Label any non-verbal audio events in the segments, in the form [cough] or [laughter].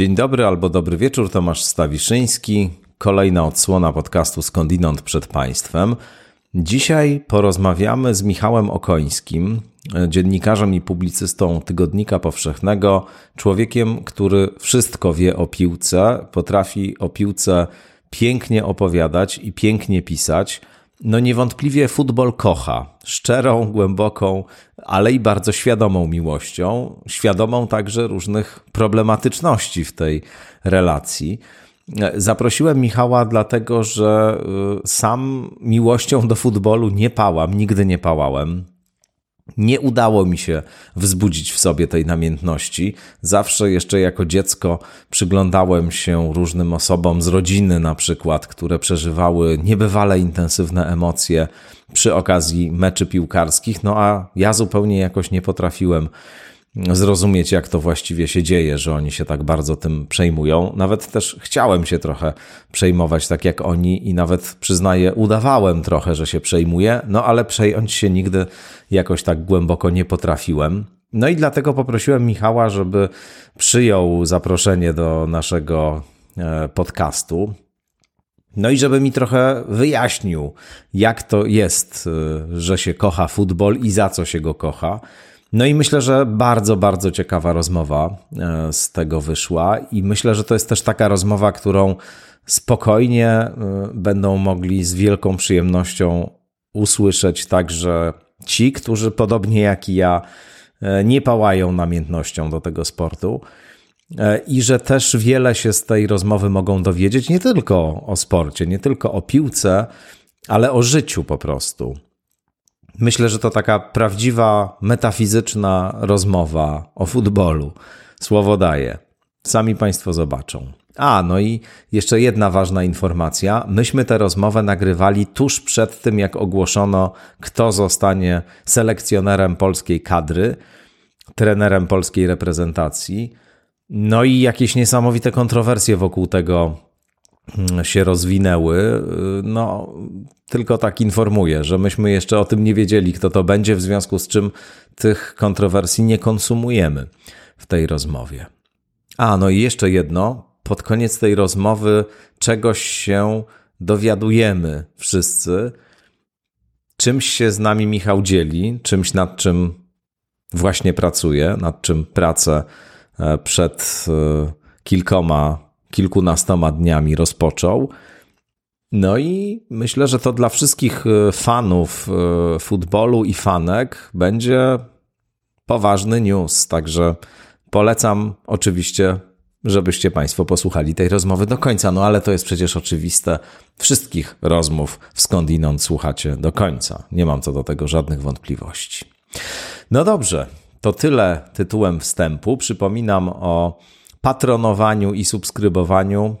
Dzień dobry albo dobry wieczór, Tomasz Stawiszyński. Kolejna odsłona podcastu Skądinąd przed Państwem. Dzisiaj porozmawiamy z Michałem Okońskim, dziennikarzem i publicystą Tygodnika Powszechnego, człowiekiem, który wszystko wie o piłce, potrafi o piłce pięknie opowiadać i pięknie pisać. No niewątpliwie futbol kocha. Szczerą, głęboką, ale i bardzo świadomą miłością. Świadomą także różnych problematyczności w tej relacji. Zaprosiłem Michała dlatego, że y, sam miłością do futbolu nie pałam, nigdy nie pałałem. Nie udało mi się wzbudzić w sobie tej namiętności. Zawsze jeszcze jako dziecko przyglądałem się różnym osobom z rodziny, na przykład, które przeżywały niebywale intensywne emocje przy okazji meczy piłkarskich, no a ja zupełnie jakoś nie potrafiłem zrozumieć, jak to właściwie się dzieje, że oni się tak bardzo tym przejmują. Nawet też chciałem się trochę przejmować tak jak oni i nawet przyznaję, udawałem trochę, że się przejmuję, no ale przejąć się nigdy jakoś tak głęboko nie potrafiłem. No i dlatego poprosiłem Michała, żeby przyjął zaproszenie do naszego e, podcastu. No i żeby mi trochę wyjaśnił, jak to jest, e, że się kocha futbol i za co się go kocha. No i myślę, że bardzo, bardzo ciekawa rozmowa e, z tego wyszła, i myślę, że to jest też taka rozmowa, którą spokojnie e, będą mogli z wielką przyjemnością usłyszeć także ci, którzy podobnie jak i ja e, nie pałają namiętnością do tego sportu. I że też wiele się z tej rozmowy mogą dowiedzieć nie tylko o sporcie, nie tylko o piłce, ale o życiu po prostu. Myślę, że to taka prawdziwa, metafizyczna rozmowa o futbolu. Słowo daję. Sami Państwo zobaczą. A, no i jeszcze jedna ważna informacja. Myśmy tę rozmowę nagrywali tuż przed tym, jak ogłoszono, kto zostanie selekcjonerem polskiej kadry, trenerem polskiej reprezentacji. No i jakieś niesamowite kontrowersje wokół tego się rozwinęły. No, tylko tak informuję, że myśmy jeszcze o tym nie wiedzieli, kto to będzie, w związku z czym tych kontrowersji nie konsumujemy w tej rozmowie. A, no i jeszcze jedno. Pod koniec tej rozmowy czegoś się dowiadujemy wszyscy. Czymś się z nami Michał dzieli, czymś nad czym właśnie pracuje, nad czym pracę e, przed e, kilkoma, kilkunastoma dniami rozpoczął. No i myślę, że to dla wszystkich e, fanów e, futbolu i fanek będzie poważny news. Także polecam oczywiście, żebyście Państwo posłuchali tej rozmowy do końca. No ale to jest przecież oczywiste. Wszystkich rozmów skądinąd słuchacie do końca. Nie mam co do tego żadnych wątpliwości. No dobrze, to tyle tytułem wstępu. Przypominam o patronowaniu i subskrybowaniu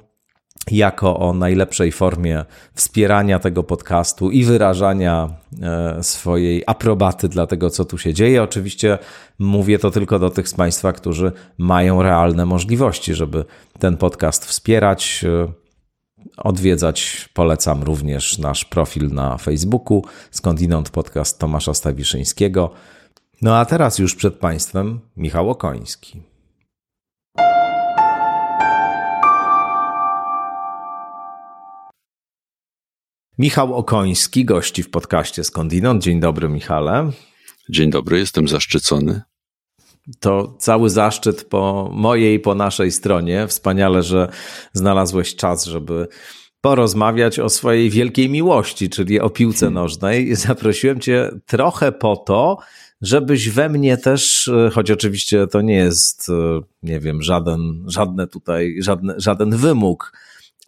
jako o najlepszej formie wspierania tego podcastu i wyrażania e, swojej aprobaty dla tego, co tu się dzieje. Oczywiście mówię to tylko do tych z Państwa, którzy mają realne możliwości, żeby ten podcast wspierać. E, odwiedzać polecam również nasz profil na Facebooku, skądinąd podcast Tomasza Stawiszyńskiego. No a teraz już przed Państwem Michał Okoński. Michał Okoński gości w podcaście Skądinąd. Dzień dobry, Michale. Dzień dobry, jestem zaszczycony. To cały zaszczyt po mojej i po naszej stronie. Wspaniale, że znalazłeś czas, żeby porozmawiać o swojej wielkiej miłości, czyli o piłce hmm. nożnej. Zaprosiłem Cię trochę po to, żebyś we mnie też, choć oczywiście to nie jest, nie wiem, żaden, żadne tutaj, żadne, żaden wymóg,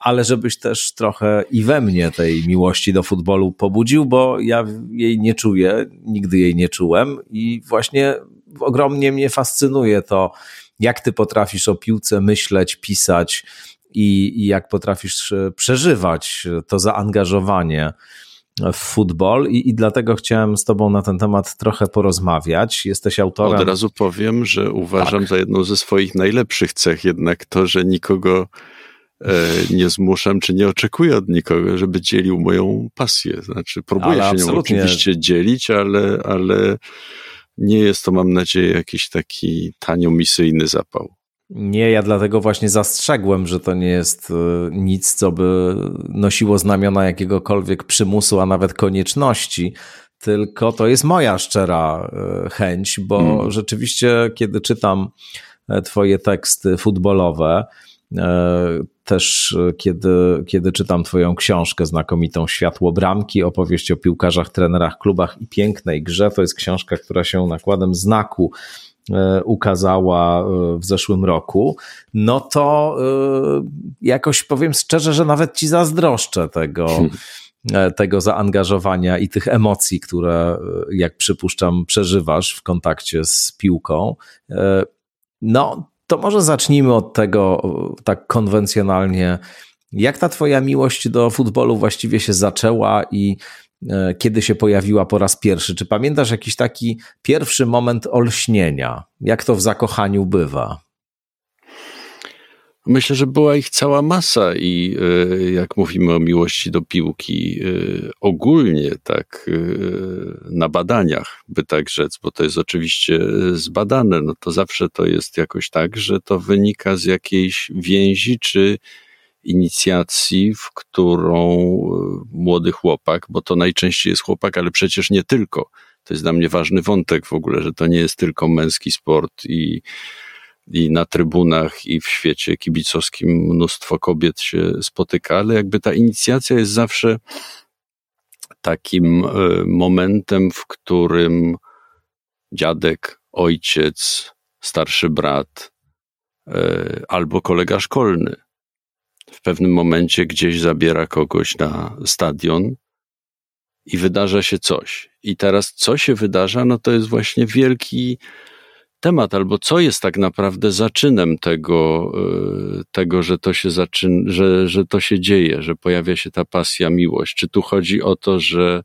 ale żebyś też trochę i we mnie tej miłości do futbolu pobudził, bo ja jej nie czuję, nigdy jej nie czułem i właśnie ogromnie mnie fascynuje to, jak ty potrafisz o piłce myśleć, pisać i, i jak potrafisz przeżywać to zaangażowanie w futbol i, i dlatego chciałem z tobą na ten temat trochę porozmawiać. Jesteś autorem. Od razu powiem, że uważam tak. za jedną ze swoich najlepszych cech jednak to, że nikogo E, nie zmuszam, czy nie oczekuję od nikogo, żeby dzielił moją pasję. Znaczy, próbuję ale się nią oczywiście dzielić, ale, ale nie jest to, mam nadzieję, jakiś taki tanio misyjny zapał. Nie, ja dlatego właśnie zastrzegłem, że to nie jest e, nic, co by nosiło znamiona jakiegokolwiek przymusu, a nawet konieczności, tylko to jest moja szczera e, chęć, bo hmm. rzeczywiście, kiedy czytam e, Twoje teksty futbolowe, też kiedy, kiedy czytam Twoją książkę znakomitą Światło Bramki, opowieść o piłkarzach, trenerach, klubach i pięknej grze, to jest książka, która się nakładem znaku E, ukazała e, w zeszłym roku, no to e, jakoś powiem szczerze, że nawet ci zazdroszczę tego. Hmm tego zaangażowania i tych emocji, które, jak przypuszczam, przeżywasz w kontakcie z piłką. No, to może zacznijmy od tego tak konwencjonalnie. Jak ta Twoja miłość do futbolu właściwie się zaczęła i E, kiedy się pojawiła po raz pierwszy. Czy pamiętasz jakiś taki pierwszy moment olśnienia? Jak to w zakochaniu bywa? Myślę, że była ich cała masa i e, jak mówimy o miłości do piłki, e, ogólnie tak na badaniach, by tak rzec, bo to jest oczywiście zbadane, no to zawsze to jest jakoś tak, że to wynika z jakiejś więzi czy inicjacji, w którą e, młody chłopak, bo to najczęściej jest chłopak, ale przecież nie tylko. To jest dla mnie ważny wątek w ogóle, że to nie jest tylko męski sport i, i na trybunach i w świecie kibicowskim mnóstwo kobiet się spotyka, ale jakby ta inicjacja jest zawsze takim e, momentem, w którym dziadek, ojciec, starszy brat e, albo kolega szkolny w pewnym momencie gdzieś zabiera kogoś na stadion i wydarza się coś. I teraz co się wydarza, no to jest właśnie wielki temat, albo co jest tak naprawdę zaczynem tego, e, tego że, to się zaczyn, że, że to się dzieje, że pojawia się ta pasja, miłość. Czy tu chodzi o to, że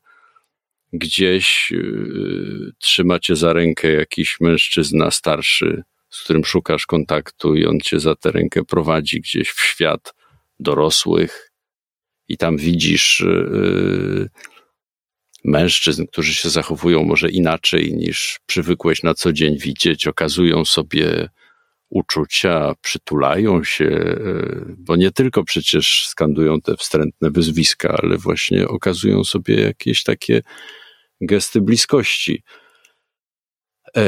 gdzieś yy, trzymacie za rękę jakiś mężczyzna starszy, z którym szukasz kontaktu i on cię za tę rękę prowadzi gdzieś w świat dorosłych i tam widzisz yy, mężczyzn, którzy się zachowują może inaczej niż przywykłeś na co dzień widzieć, okazują sobie uczucia, przytulają się, yy, bo nie tylko przecież skandują te wstrętne wyzwiska, ale właśnie okazują sobie jakieś takie gesty bliskości. E,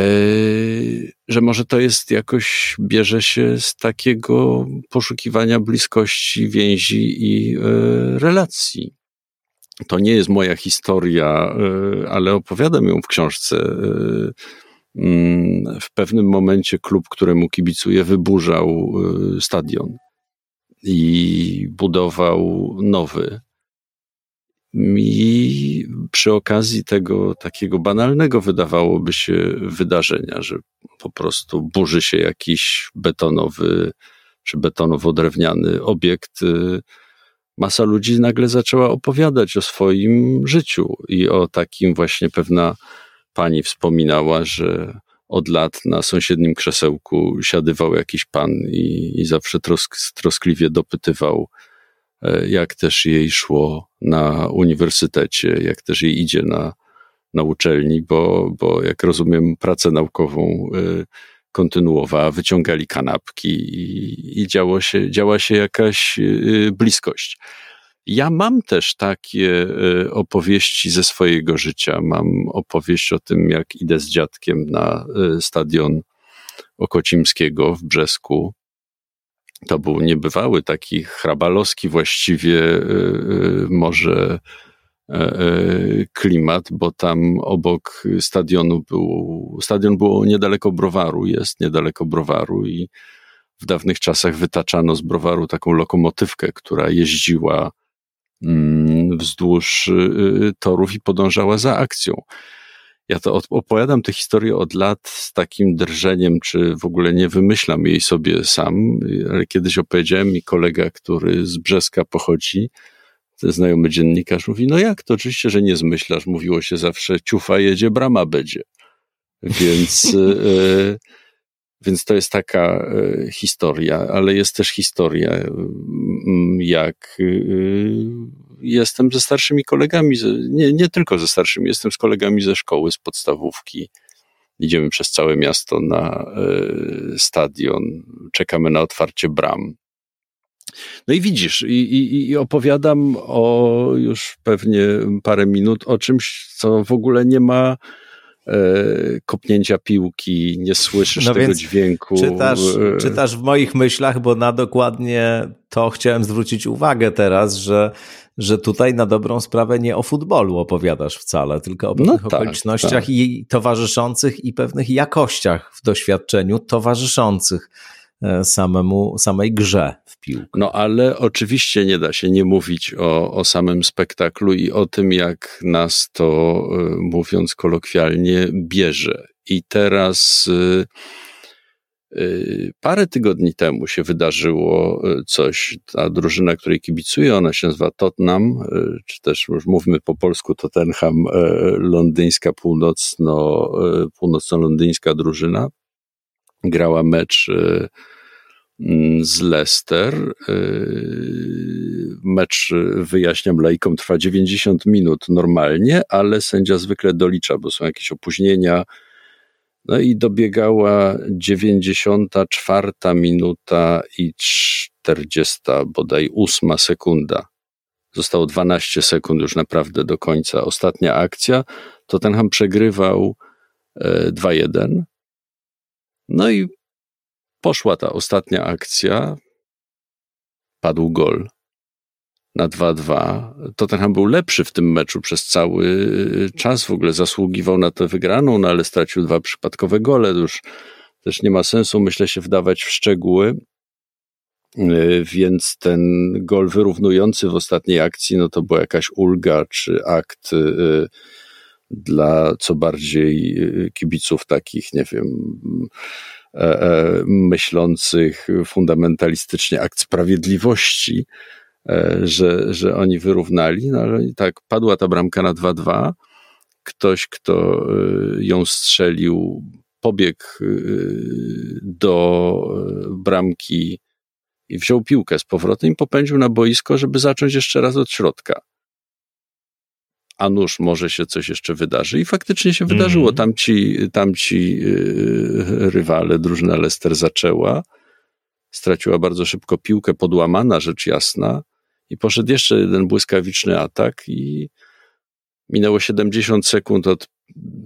że może to jest jakoś, bierze się z takiego poszukiwania bliskości, więzi i e, relacji. To nie jest moja historia, e, ale opowiadam ją w książce. Mm, w pewnym momencie klub, któremu kibicuję, wyburzał stadion i budował nowy. I przy okazji tego takiego banalnego wydawałoby się wydarzenia, że po prostu burzy się jakiś betonowy czy betonowo-drewniany obiekt, y, masa ludzi nagle zaczęła opowiadać o swoim życiu i o takim właśnie pewna pani wspominała, że od lat na sąsiednim krzesełku siadywał jakiś pan i, i zawsze trosk, troskliwie dopytywał, E, jak też jej szło na uniwersytecie, jak też jej idzie na, na uczelni, bo, bo jak rozumiem, pracę naukową e, kontynuowała, wyciągali kanapki i, i działo się, działa się jakaś e, bliskość. Ja mam też takie opowieści ze swojego życia. Mam opowieść o tym, jak idę z dziadkiem na stadion Okocimskiego w Brzesku to był niebywały taki hrabalowski właściwie y, y, może klimat, bo tam obok stadionu był, stadion było niedaleko browaru, jest niedaleko browaru i w dawnych czasach wytaczano z browaru taką lokomotywkę, która jeździła mm, wzdłuż y, torów i podążała za akcją. Ja to opowiadam tę historię od lat z takim drżeniem, czy w ogóle nie wymyślam jej sobie sam, ale kiedyś opowiedziałem mi kolega, który z Brzeska pochodzi, znajomy dziennikarz, mówi, no jak to oczywiście, że nie zmyślasz, mówiło się zawsze, ciufa jedzie, brama będzie. Więc, [laughs] e, więc to jest taka e, historia, ale jest też historia, jak e, jestem ze starszymi kolegami, nie, nie tylko ze starszymi, jestem z kolegami ze szkoły, z podstawówki. Idziemy przez całe miasto na stadion, czekamy na otwarcie bram. No i widzisz, i, i, i, opowiadam o już pewnie parę minut o czymś, co w ogóle nie ma e, kopnięcia piłki, nie słyszysz no tego dźwięku. Czytasz, e, czytasz w moich myślach, bo na dokładnie to chciałem zwrócić uwagę teraz, że, że tutaj na dobrą sprawę nie o futbolu opowiadasz wcale, tylko o no pewnych no tak, okolicznościach tak. i towarzyszących i pewnych jakościach w doświadczeniu towarzyszących samemu, samej grze w piłkę. No ale oczywiście nie da się nie mówić o, o samym spektaklu i o tym, jak nas to, e, mówiąc kolokwialnie, bierze. I teraz e, parę tygodni temu się wydarzyło coś. Ta drużyna, której kibicuję, ona się nazywa Tottenham, czy też już mówmy po polsku Tottenham, londyńska, północno, północno-londyńska drużyna grała mecz y, mm, z Leicester. Y, mecz, wyjaśniam laikom, trwa 90 minut normalnie, ale sędzia zwykle dolicza, bo są jakieś opóźnienia. No i dobiegała 94 minuta i 40 bodaj 8 sekunda. Zostało 12 sekund już naprawdę do końca. Ostatnia akcja. Tottenham przegrywał 2-1 y, no i poszła ta ostatnia akcja. Padł gol na 2-2. Tottenham był lepszy w tym meczu przez cały czas, w ogóle zasługiwał na tę wygraną, no ale stracił dwa przypadkowe gole. Już też nie ma sensu, myślę, się wdawać w szczegóły. Więc ten gol wyrównujący w ostatniej akcji, no to była jakaś ulga czy akt y, dla co bardziej y, kibiców takich, nie wiem, e, e, myślących fundamentalistycznie akt sprawiedliwości, e, że, że oni wyrównali, no ale tak padła ta bramka na 2-2. Ktoś, kto ją strzelił, pobiegł do bramki i wziął piłkę z powrotem i popędził na boisko, żeby zacząć jeszcze raz od środka a nuż może się coś jeszcze wydarzy. I faktycznie się wydarzyło. Mm. Tamci, tamci yy, rywale, drużyna Leicester zaczęła, straciła bardzo szybko piłkę, podłamana rzecz jasna i poszedł jeszcze jeden błyskawiczny atak i minęło 70 sekund od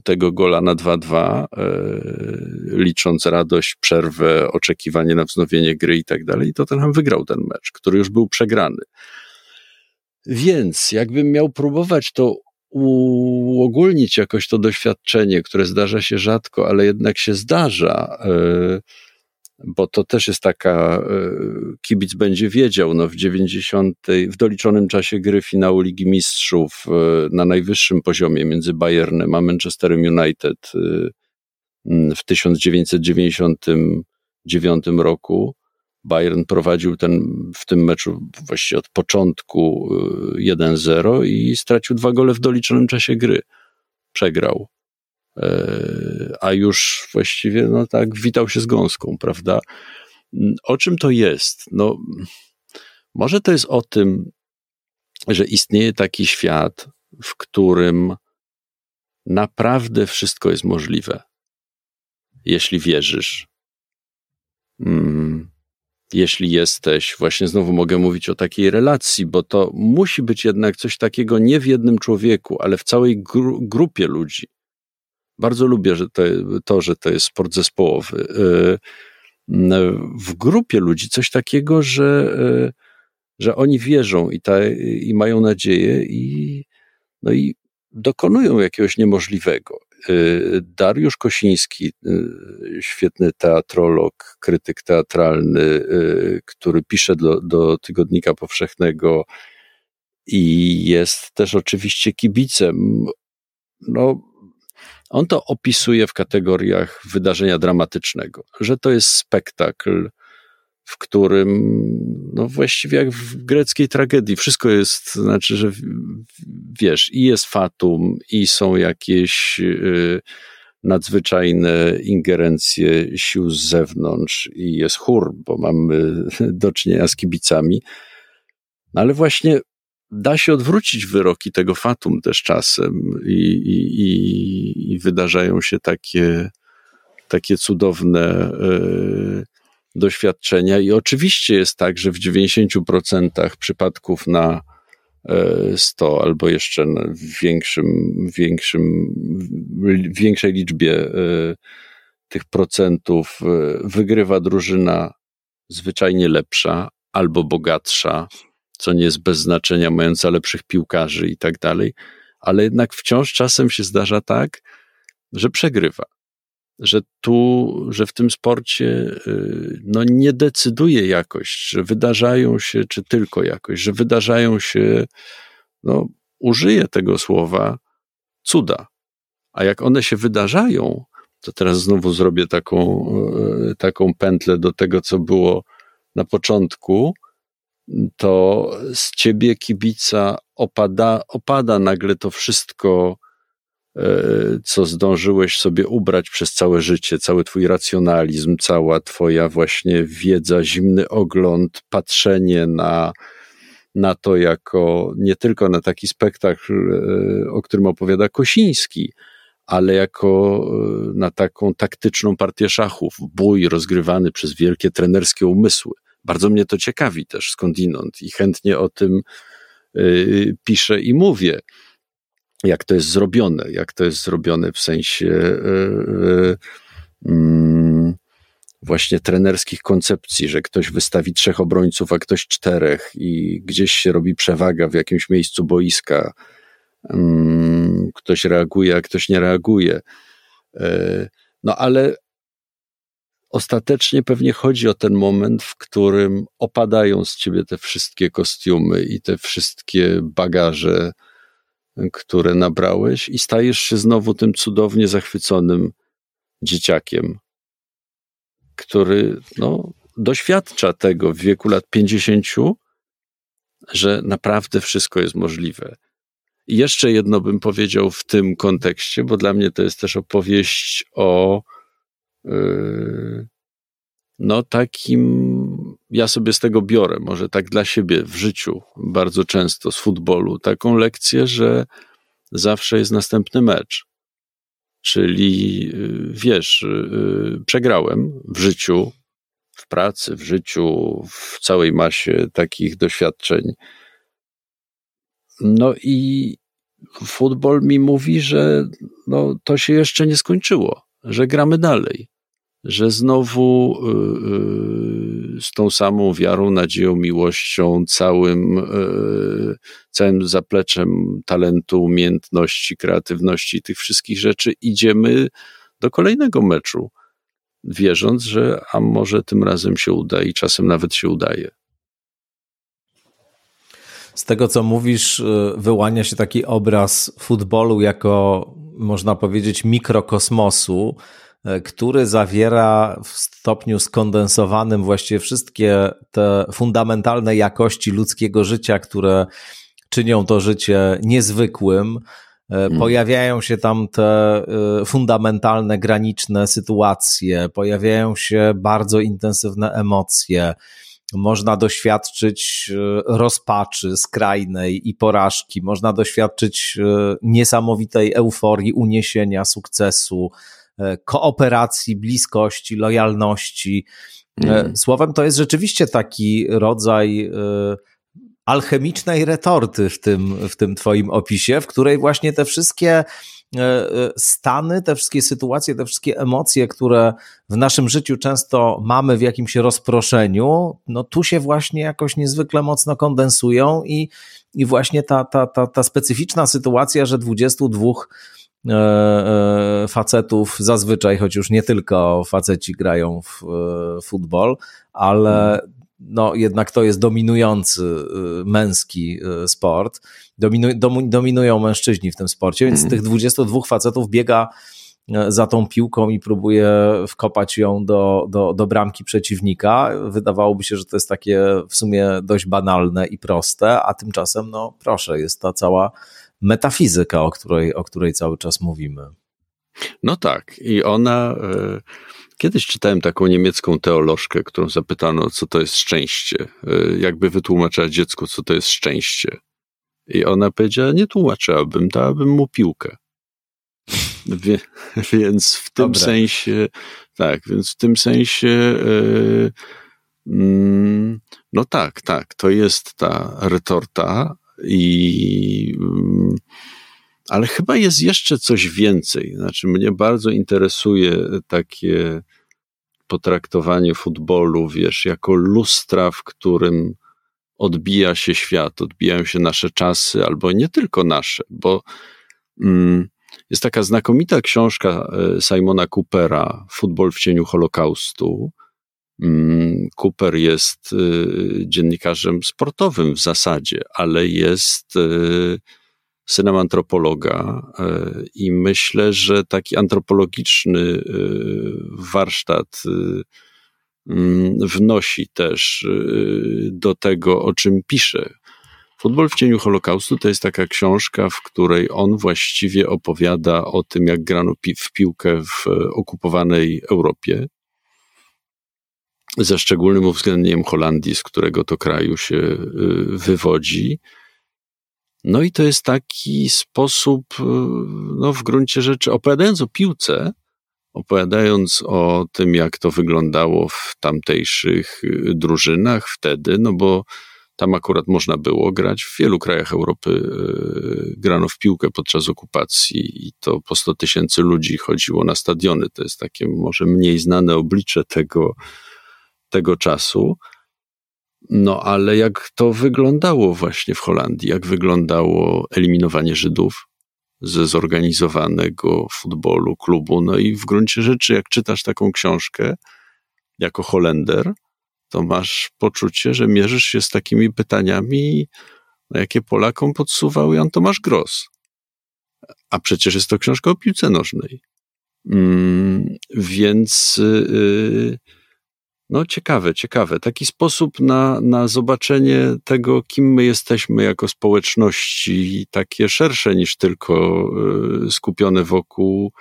tego gola na 2-2, yy, licząc radość, przerwę, oczekiwanie na wznowienie gry i tak dalej. I Tottenham wygrał ten mecz, który już był przegrany. Więc jakbym miał próbować to uogólnić jakoś to doświadczenie, które zdarza się rzadko, ale jednak się zdarza, e, bo to też jest taka, e, kibic będzie wiedział, no w 90, w doliczonym czasie gry finału Ligi Mistrzów e, na najwyższym poziomie między Bayernem a Manchesterem United w 1999 roku Bayern prowadził ten, w tym meczu właściwie od początku 1-0 y, i stracił dwa gole w doliczonym czasie gry. Przegrał. E, a już właściwie, no tak, witał się z gąską, prawda? O czym to jest? No, może to jest o tym, że istnieje taki świat, w którym naprawdę wszystko jest możliwe, jeśli wierzysz. Hmm jeśli jesteś, właśnie znowu mogę mówić o takiej relacji, bo to musi być jednak coś takiego nie w jednym człowieku, ale w całej gru grupie ludzi. Bardzo lubię że to, to, że to jest sport zespołowy. Y, w grupie ludzi coś takiego, że, y, że oni wierzą i, ta, i mają nadzieję i, no i dokonują jakiegoś niemożliwego. Y, Dariusz Kosiński, y, świetny teatrolog, krytyk teatralny, y, który pisze do, do Tygodnika Powszechnego i jest też oczywiście kibicem. No, on to opisuje w kategoriach wydarzenia dramatycznego, że to jest spektakl, w którym, no właściwie jak w greckiej tragedii, wszystko jest, znaczy, że wiesz, i jest fatum, i są jakieś y, nadzwyczajne ingerencje sił z zewnątrz, i jest chór, bo mamy [laughs] do czynienia z kibicami. No ale właśnie da się odwrócić wyroki tego fatum też czasem, i, i, i, i wydarzają się takie takie cudowne doświadczenia. I oczywiście jest tak, że w 90% przypadków na 100 albo jeszcze w większym, większym, większej liczbie tych procentów wygrywa drużyna zwyczajnie lepsza albo bogatsza, co nie jest bez znaczenia, mająca lepszych piłkarzy i tak dalej, ale jednak wciąż czasem się zdarza tak, że przegrywa. Że tu, że w tym sporcie y, no, nie decyduje jakość, że wydarzają się, czy tylko jakość, że wydarzają się, no, użyję tego słowa, cuda. A jak one się wydarzają, to teraz znowu zrobię taką, y, taką pętlę do tego, co było na początku, to z ciebie kibica opada, opada nagle to wszystko, co zdążyłeś sobie ubrać przez całe życie, cały twój racjonalizm, cała twoja właśnie wiedza, zimny ogląd, patrzenie na, na to jako nie tylko na taki spektakl, e, o którym opowiada Kosiński, ale jako e, na taką taktyczną partię szachów, bój rozgrywany przez wielkie trenerskie umysły. Bardzo mnie to ciekawi też skądinąd i chętnie o tym piszę i mówię, jak to jest zrobione, jak to jest zrobione w sensie y, y, mm, właśnie trenerskich koncepcji, że ktoś wystawi trzech obrońców, a ktoś czterech i gdzieś się robi przewaga w jakimś miejscu boiska, mm, ktoś reaguje, a ktoś nie reaguje. No ale ostatecznie pewnie chodzi o ten moment, w którym opadają z ciebie te wszystkie kostiumy i te wszystkie bagaże, które nabrałeś, i stajesz się znowu tym cudownie zachwyconym dzieciakiem, który no, doświadcza tego w wieku lat 50, że naprawdę wszystko jest możliwe. I jeszcze jedno bym powiedział w tym kontekście, bo dla mnie to jest też opowieść o Yy, no takim, ja sobie z tego biorę, może tak dla siebie w życiu, bardzo często z futbolu, taką lekcję, że zawsze jest następny mecz. Czyli yy, wiesz, yy, przegrałem w życiu, w pracy, w życiu, w całej masie takich doświadczeń. No i futbol mi mówi, że no, to się jeszcze nie skończyło, że gramy dalej że znowu y, y, z tą samą wiarą, nadzieją, miłością, całym, y, całym zapleczem talentu, umiejętności, kreatywności, tych wszystkich rzeczy idziemy do kolejnego meczu, wierząc, że a może tym razem się uda i czasem nawet się udaje. Z tego, co mówisz, wyłania się taki obraz futbolu jako, można powiedzieć, mikrokosmosu, który zawiera w stopniu skondensowanym właściwie wszystkie te fundamentalne jakości ludzkiego życia, które czynią to życie niezwykłym. Hmm. Pojawiają się tam te e, fundamentalne, graniczne sytuacje, pojawiają się bardzo intensywne emocje. Można doświadczyć rozpaczy skrajnej i porażki, można doświadczyć niesamowitej euforii, uniesienia, sukcesu, E, kooperacji, bliskości, lojalności. Mm. Słowem, to jest rzeczywiście taki rodzaj e, alchemicznej retorty w tym, w tym Twoim opisie, w której właśnie te wszystkie stany, te wszystkie sytuacje, te wszystkie emocje, które w naszym życiu często mamy w jakimś rozproszeniu, no tu się właśnie jakoś niezwykle mocno kondensują i, i właśnie ta, ta, ta, ta specyficzna sytuacja, że 22 E, e, facetów zazwyczaj, choć już nie tylko faceci grają w e, futbol, ale no jednak to jest dominujący męski sport. Dominu, dominują mężczyźni w tym sporcie, więc z tych 22 facetów biega za tą piłką i próbuje wkopać ją do, do, do bramki przeciwnika. Wydawałoby się, że to jest takie w sumie dość banalne i proste, a tymczasem, no proszę, jest ta cała metafizyka, o której, o której cały czas mówimy. No tak, i ona. E, kiedyś czytałem taką niemiecką teolożkę, którą zapytano, co to jest szczęście. E, jakby wytłumaczyła dziecku, co to jest szczęście. I ona powiedziała: Nie tłumaczyłabym, dałabym mu piłkę. [laughs] Wie, więc w tym sensie, tak, więc w tym sensie, yy, no tak, tak, to jest ta retorta i yy, ale chyba jest jeszcze coś więcej. Znaczy, mnie bardzo interesuje takie potraktowanie futbolu, wiesz, jako lustra, w którym odbija się świat, odbijają się nasze czasy, albo nie tylko nasze, bo mm, jest taka znakomita książka e, Simona Coopera, Futbol w cieniu Holokaustu. Mm, Cooper jest y, dziennikarzem sportowym w zasadzie, ale jest y, synem antropologa y, i myślę, że taki antropologiczny warsztat mm, wnosi też do tego, o czym pisze. Futbol w cieniu Holokaustu to jest taka książka, w której on właściwie opowiada o tym, jak grano pi w piłkę w okupowanej Europie, ze szczególnym uwzględnieniem Holandii, z którego to kraju się wywodzi. No i to jest taki sposób, y, no w gruncie rzeczy, opowiadając o piłce, opowiadając o tym, jak to wyglądało w tamtejszych y, drużynach wtedy, no bo tam akurat można było grać. W wielu krajach Europy e, grano w piłkę podczas okupacji i to po 100 tysięcy ludzi chodziło na stadiony. To jest takie może mniej znane oblicze tego, tego czasu. No ale jak to wyglądało właśnie w Holandii, jak wyglądało eliminowanie Żydów ze zorganizowanego futbolu, klubu. No i w gruncie rzeczy, jak czytasz taką książkę jako Holender, to masz poczucie, że mierzysz się z takimi pytaniami, jakie Polakom podsuwał Jan Tomasz Gross. A przecież jest to książka o piłce nożnej. Mm, więc yy, no ciekawe, ciekawe. Taki sposób na, na zobaczenie tego, kim my jesteśmy jako społeczności, takie szersze niż tylko yy, skupione wokół,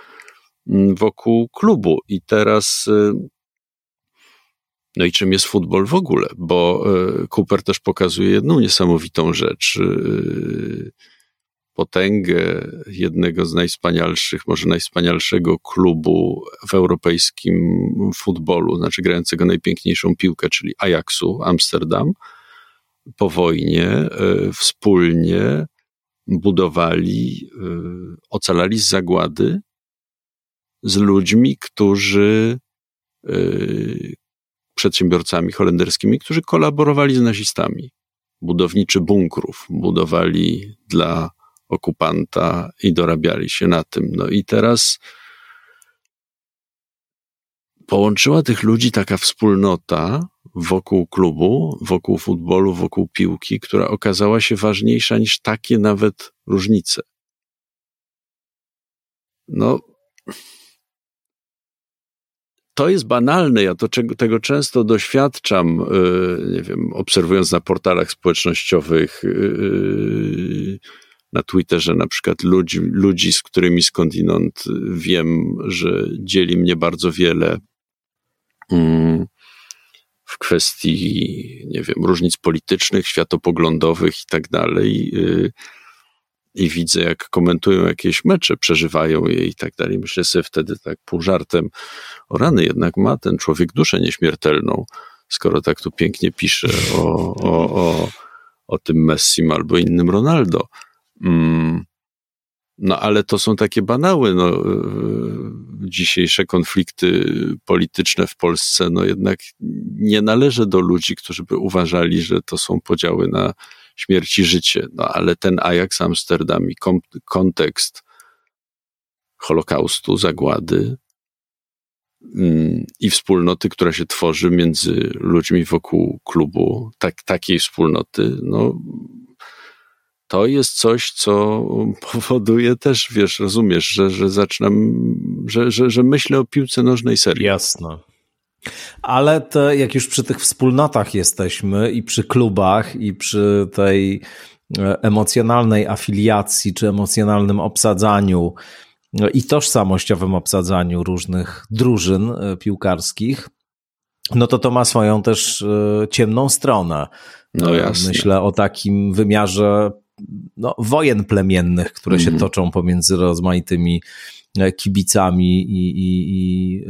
yy, wokół klubu. I teraz y, no i czym jest futbol w ogóle? Bo e, Cooper też pokazuje jedną niesamowitą rzecz. E, potęgę jednego z najwspanialszych, może najwspanialszego klubu w europejskim futbolu, znaczy grającego najpiękniejszą piłkę, czyli Ajaxu Amsterdam. Po wojnie e, wspólnie budowali, ocalali z zagłady z ludźmi, którzy przedsiębiorcami holenderskimi, którzy kolaborowali z nazistami. Budowniczy bunkrów budowali dla okupanta i dorabiali się na tym. No i teraz połączyła tych ludzi taka wspólnota wokół klubu, wokół futbolu, wokół piłki, która okazała się ważniejsza niż takie nawet różnice. No, to jest banalne, ja to, tego często doświadczam, y, nie wiem, obserwując na portalach społecznościowych, y, y, na Twitterze na przykład ludzi, ludzi, z którymi skądinąd wiem, że dzieli mnie bardzo wiele mm, w kwestii, nie wiem, różnic politycznych, światopoglądowych i tak dalej i widzę, jak komentują jakieś mecze, przeżywają je i tak dalej. Myślę sobie wtedy tak pół żartem, o rany, jednak ma ten człowiek duszę nieśmiertelną, skoro tak tu pięknie pisze o, o, o, o tym Messim albo innym Ronaldo. Mm. No ale to są takie banały. No, e, dzisiejsze konflikty polityczne w Polsce, no jednak nie należy do ludzi, którzy by uważali, że to są podziały na śmierć i życie. No ale ten Ajax Amsterdam i kontekst Holokaustu, zagłady mm, i wspólnoty, która się tworzy między ludźmi wokół klubu, tak, takiej wspólnoty, no to jest coś, co powoduje też, wiesz, rozumiesz, że, że zaczynam, że, że, że myślę o piłce nożnej serii. Jasne. Ale to, jak już przy tych wspólnotach jesteśmy i przy klubach i przy tej e, emocjonalnej afiliacji czy emocjonalnym obsadzaniu e, i tożsamościowym obsadzaniu różnych drużyn e, piłkarskich, no to to ma swoją też ciemną stronę. No jasne. Myślę o takim wymiarze no, wojen plemiennych, które mm. się mhm. toczą pomiędzy rozmaitymi e, kibicami i, i, i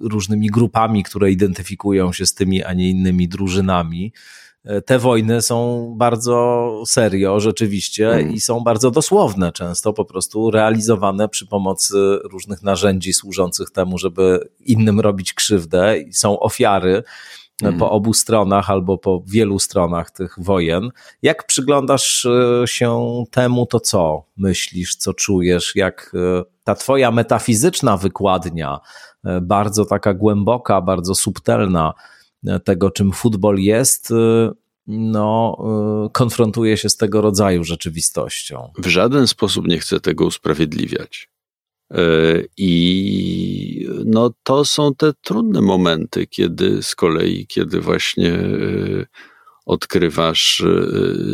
różnymi grupami, które identyfikują się z tymi, a nie innymi drużynami. E, te wojny są bardzo serio, rzeczywiście, mm. i są bardzo dosłowne, często po prostu realizowane przy pomocy różnych narzędzi służących temu, żeby innym robić krzywdę, i są ofiary mm. po obu stronach albo po wielu stronach tych wojen. Jak przyglądasz e, się temu, to co myślisz, co czujesz, jak e, ta twoja metafizyczna wykładnia, bardzo taka głęboka, bardzo subtelna, tego, czym futbol jest, no, konfrontuje się z tego rodzaju rzeczywistością. W żaden sposób nie chcę tego usprawiedliwiać. I no, to są te trudne momenty, kiedy z kolei, kiedy właśnie odkrywasz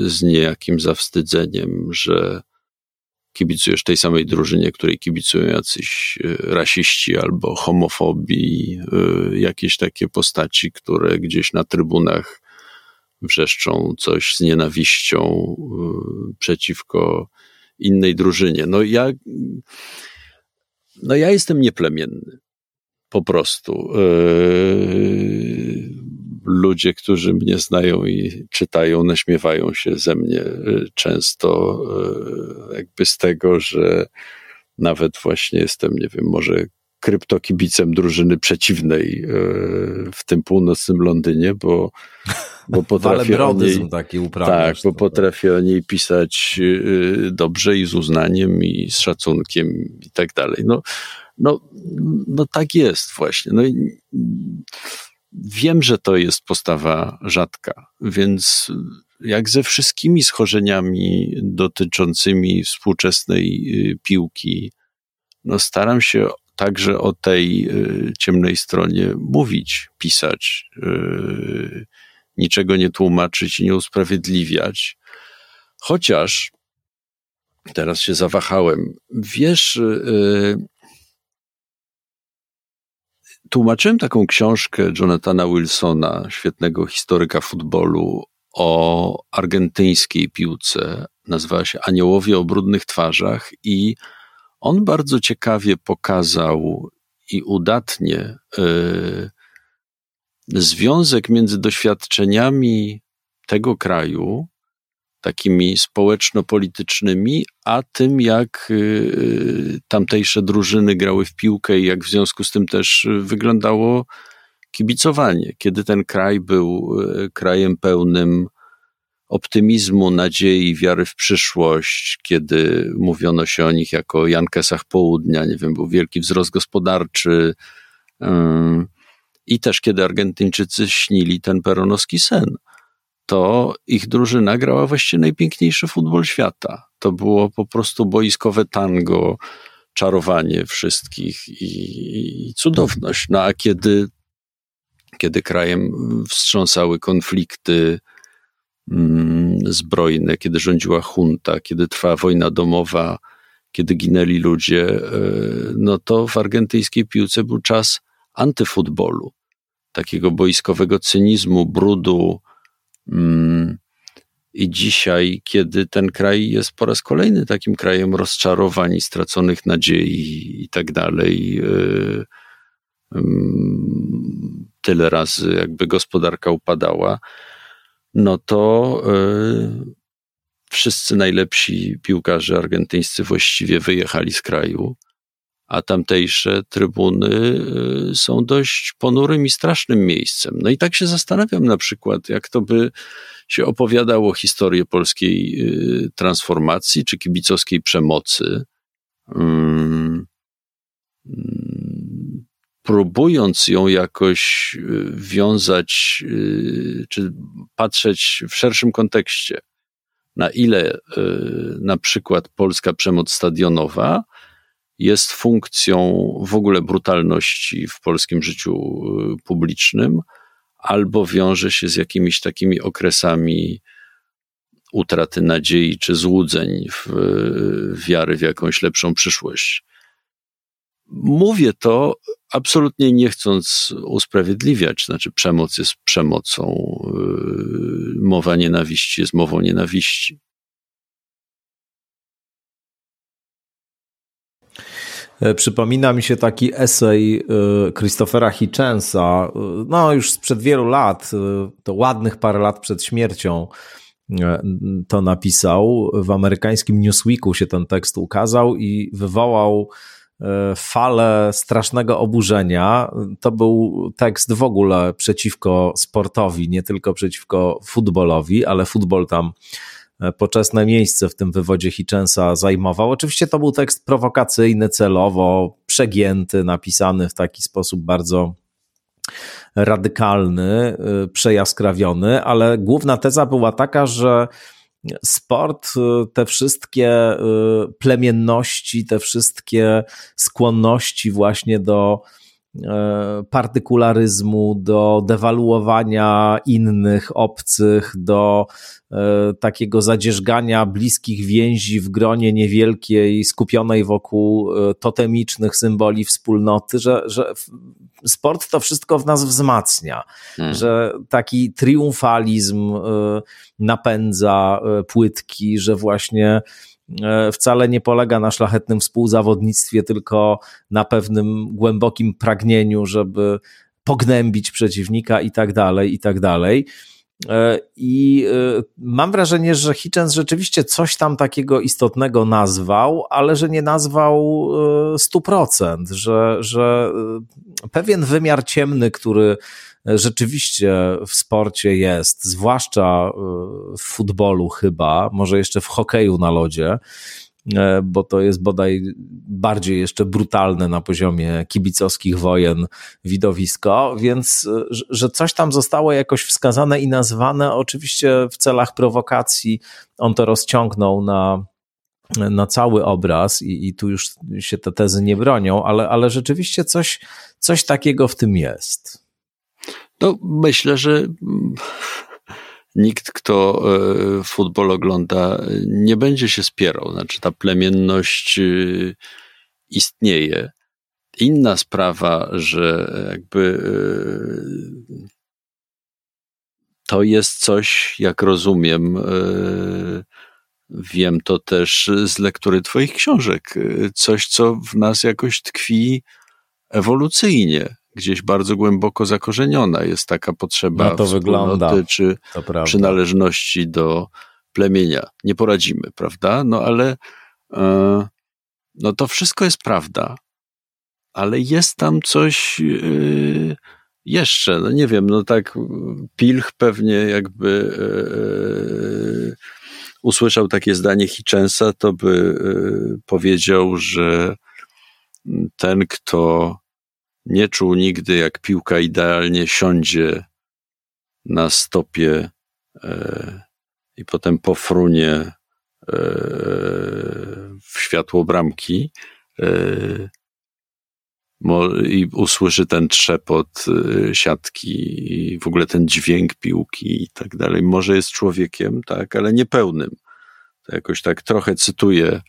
z niejakim zawstydzeniem, że kibicujesz tej samej drużynie, której kibicują jacyś e, rasiści albo homofobii, e, jakieś takie postaci, które gdzieś na trybunach wrzeszczą coś z nienawiścią e, przeciwko innej drużynie. No ja, no ja jestem nieplemienny. Po prostu ludzie, którzy mnie znają i czytają, naśmiewają się ze mnie y, często, y, jakby z tego, że nawet właśnie jestem, nie wiem, może kryptokibicem drużyny przeciwnej y, w tym północnym Londynie, bo, bo [laughs] potrafię o niej, taki tak, bo potrafię o niej pisać dobrze i z uznaniem i z szacunkiem i tak dalej. No, no, no tak jest właśnie. No i Wiem, że to jest postawa rzadka, więc jak ze wszystkimi schorzeniami dotyczącymi współczesnej y, piłki, no staram się także o tej y, ciemnej stronie mówić, pisać, y, niczego nie tłumaczyć i nie usprawiedliwiać. Chociaż teraz się zawahałem. Wiesz, Tłumaczyłem taką książkę Jonathana Wilsona, świetnego historyka futbolu, o argentyńskiej piłce. Nazywała się Aniołowie o brudnych twarzach i on bardzo ciekawie pokazał i udatnie y, związek między doświadczeniami tego kraju takimi społeczno-politycznymi, a tym, jak y, tamtejsze drużyny grały w piłkę i jak w związku z tym też wyglądało kibicowanie. Kiedy ten kraj był y, krajem pełnym optymizmu, nadziei, wiary w przyszłość, kiedy mówiono się o nich jako Jankesach Południa, nie wiem, był wielki wzrost gospodarczy, i też kiedy Argentyńczycy śnili ten peronowski sen to ich drużyna grała właściwie najpiękniejszy futbol świata. To było po prostu boiskowe tango, czarowanie wszystkich i, i cudowność. No a kiedy, kiedy krajem wstrząsały konflikty zbrojne, kiedy rządziła junta, kiedy trwała wojna domowa, kiedy ginęli ludzie, e, no to w argentyńskiej piłce był czas antyfutbolu, takiego boiskowego cynizmu, brudu, Mm. I dzisiaj, kiedy ten kraj jest po raz kolejny takim krajem rozczarowań straconych nadziei i tak dalej, y, mm, tyle razy jakby gospodarka upadała, no to y, wszyscy najlepsi piłkarze argentyńscy właściwie wyjechali z kraju a tamtejsze trybuny y, są dość ponurym i strasznym miejscem. No i tak się zastanawiam na przykład, jak to by się opowiadało historię polskiej y, transformacji czy kibicowskiej przemocy. Mm, mm, próbując ją jakoś y, wiązać, czy patrzeć w szerszym kontekście, na ile na przykład polska przemoc stadionowa jest funkcją w ogóle brutalności w polskim życiu y, publicznym, albo wiąże się z jakimiś takimi okresami utraty nadziei czy złudzeń w y, wiary w jakąś lepszą przyszłość. Mówię to absolutnie nie chcąc usprawiedliwiać, znaczy przemoc jest przemocą, yy, mowa nienawiści jest mową nienawiści. E, przypomina mi się taki esej e, Christophera Hitchensa, e, no już sprzed wielu lat, to ładnych parę lat przed śmiercią to napisał. W amerykańskim Newsweeku się ten tekst ukazał i wywołał falę strasznego oburzenia. To był tekst w ogóle przeciwko sportowi, nie tylko przeciwko futbolowi, ale futbol tam E, poczesne miejsce w tym wywodzie Hitchensa zajmował. Oczywiście to był tekst prowokacyjny, celowo przegięty, napisany w taki sposób bardzo radykalny, e, przejaskrawiony, ale główna teza była taka, że sport, e, te wszystkie plemienności, te wszystkie skłonności właśnie do partykularyzmu, do dewaluowania innych, obcych, do e, takiego zadzierzgania bliskich więzi w gronie niewielkiej, skupionej wokół e, totemicznych symboli wspólnoty, że, że sport to wszystko w nas wzmacnia, hmm. że taki triumfalizm napędza płytki, że właśnie E, wcale nie polega na szlachetnym współzawodnictwie, tylko na pewnym głębokim pragnieniu, żeby pognębić przeciwnika i tak dalej, i tak dalej. E, I e, mam wrażenie, że Hitchens rzeczywiście coś tam takiego istotnego nazwał, ale że nie nazwał 100%, że, że pewien wymiar ciemny, który rzeczywiście w sporcie jest, zwłaszcza e, w futbolu chyba, może jeszcze w hokeju na lodzie, e, bo to jest bodaj bardziej jeszcze brutalne na poziomie kibicowskich wojen widowisko, więc e, że coś tam zostało jakoś wskazane i nazwane, oczywiście w celach prowokacji on to rozciągnął na, na cały obraz i, i tu już się te tezy nie bronią, ale, ale rzeczywiście coś, coś takiego w tym jest. No, myślę, że mm, nikt, kto e, futbol ogląda, nie będzie się spierał. Znaczy, ta plemienność e, istnieje. Inna sprawa, że jakby e, to jest coś, jak rozumiem, wiem to też z lektury Twoich książek, coś, co w nas jakoś tkwi ewolucyjnie gdzieś bardzo głęboko zakorzeniona jest taka potrzeba no to wygląda. czy przynależności do plemienia. Nie poradzimy, prawda? No ale e, no to wszystko jest prawda, ale jest tam coś e, jeszcze, no nie wiem, no tak Pilch pewnie jakby e, usłyszał takie zdanie Hitchensa, to by powiedział, że ten, kto nie czuł nigdy, jak piłka idealnie siądzie na stopie e, i potem pofrunie e, w światło bramki e, i usłyszy ten trzepot e, siatki i w ogóle ten dźwięk piłki i tak dalej. Może jest człowiekiem, tak, ale niepełnym. To jakoś tak trochę cytuję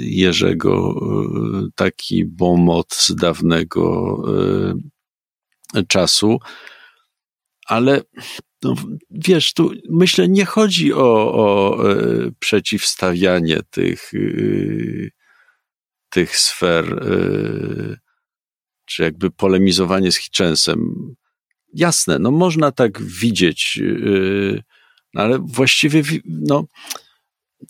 Jerzego, e, taki bomot z dawnego e, czasu. Ale no, wiesz, tu myślę, nie chodzi o, o przeciwstawianie tych, tych sfer, czy jakby polemizowanie z Hitchensem. Jasne, no można tak widzieć, no, ale właściwie no,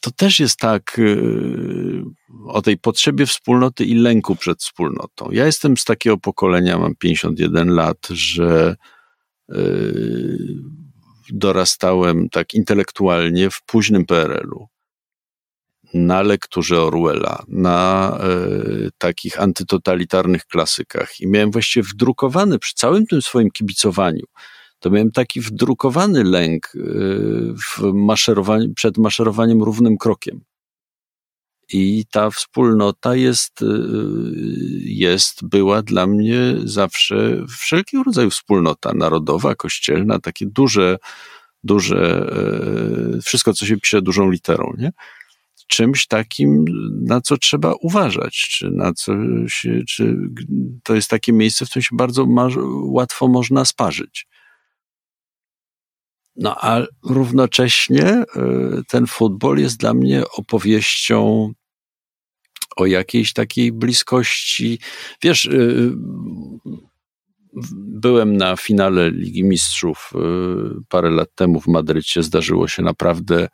to też jest tak y, o tej potrzebie wspólnoty i lęku przed wspólnotą. Ja jestem z takiego pokolenia, mam 51 lat, że y, dorastałem tak intelektualnie w późnym PRL-u. Na lekturze Orwella, na y, takich antytotalitarnych klasykach i miałem właściwie wdrukowany przy całym tym swoim kibicowaniu to miałem taki wdrukowany lęk y, w przed maszerowaniem równym krokiem. I ta wspólnota jest, y, jest, była dla mnie zawsze wszelkiego rodzaju wspólnota narodowa, kościelna, takie duże, duże, y, wszystko, co się pisze dużą literą, nie? Czymś takim, na co trzeba uważać, czy na co się, czy to jest takie miejsce, w którym się bardzo łatwo można sparzyć. No a równocześnie y, ten futbol jest dla mnie opowieścią o jakiejś takiej bliskości. Wiesz, y, byłem na finale Ligi Mistrzów y, parę lat temu w Madrycie. Zdarzyło się naprawdę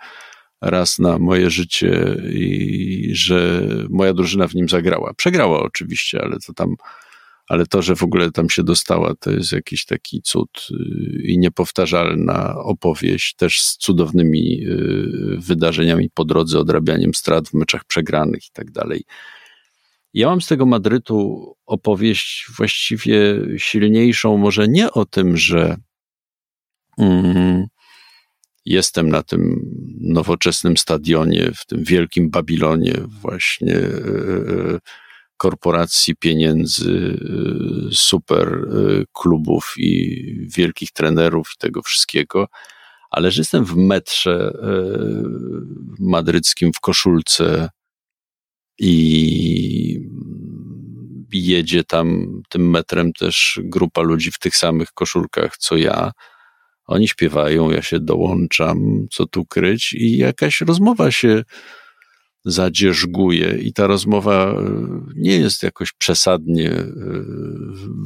raz na moje życie i że moja drużyna w nim zagrała. Przegrała oczywiście, ale to tam ale to, że w ogóle tam się dostała, to jest jakiś taki cud y, i niepowtarzalna opowieść, też z cudownymi y, wydarzeniami po drodze, odrabianiem strat w meczach przegranych i tak dalej. Ja mam z tego Madrytu opowieść właściwie silniejszą, może nie o tym, że mm, jestem na tym nowoczesnym stadionie, w tym wielkim Babilonie, właśnie. Yy, korporacji, pieniędzy, y, super y, klubów i wielkich trenerów i tego wszystkiego, ale że jestem w metrze y, madryckim w koszulce i jedzie tam tym metrem też grupa ludzi w tych samych koszulkach co ja. Oni śpiewają, ja się dołączam, co tu kryć, i jakaś rozmowa się zadzierzguje i ta rozmowa e, nie jest jakoś przesadnie e,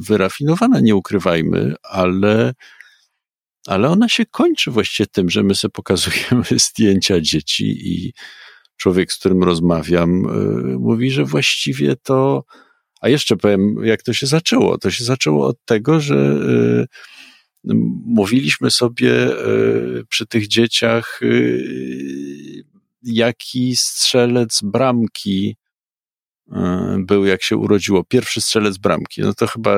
wyrafinowana, nie ukrywajmy, ale, ale ona się kończy właściwie tym, że my sobie pokazujemy [laughs] zdjęcia dzieci i człowiek, z którym rozmawiam, e, mówi, że właściwie to, a jeszcze powiem, jak to się zaczęło. To się zaczęło od tego, że mówiliśmy sobie przy tych dzieciach, jaki strzelec bramki e, był, jak się urodziło. Pierwszy strzelec bramki. No to chyba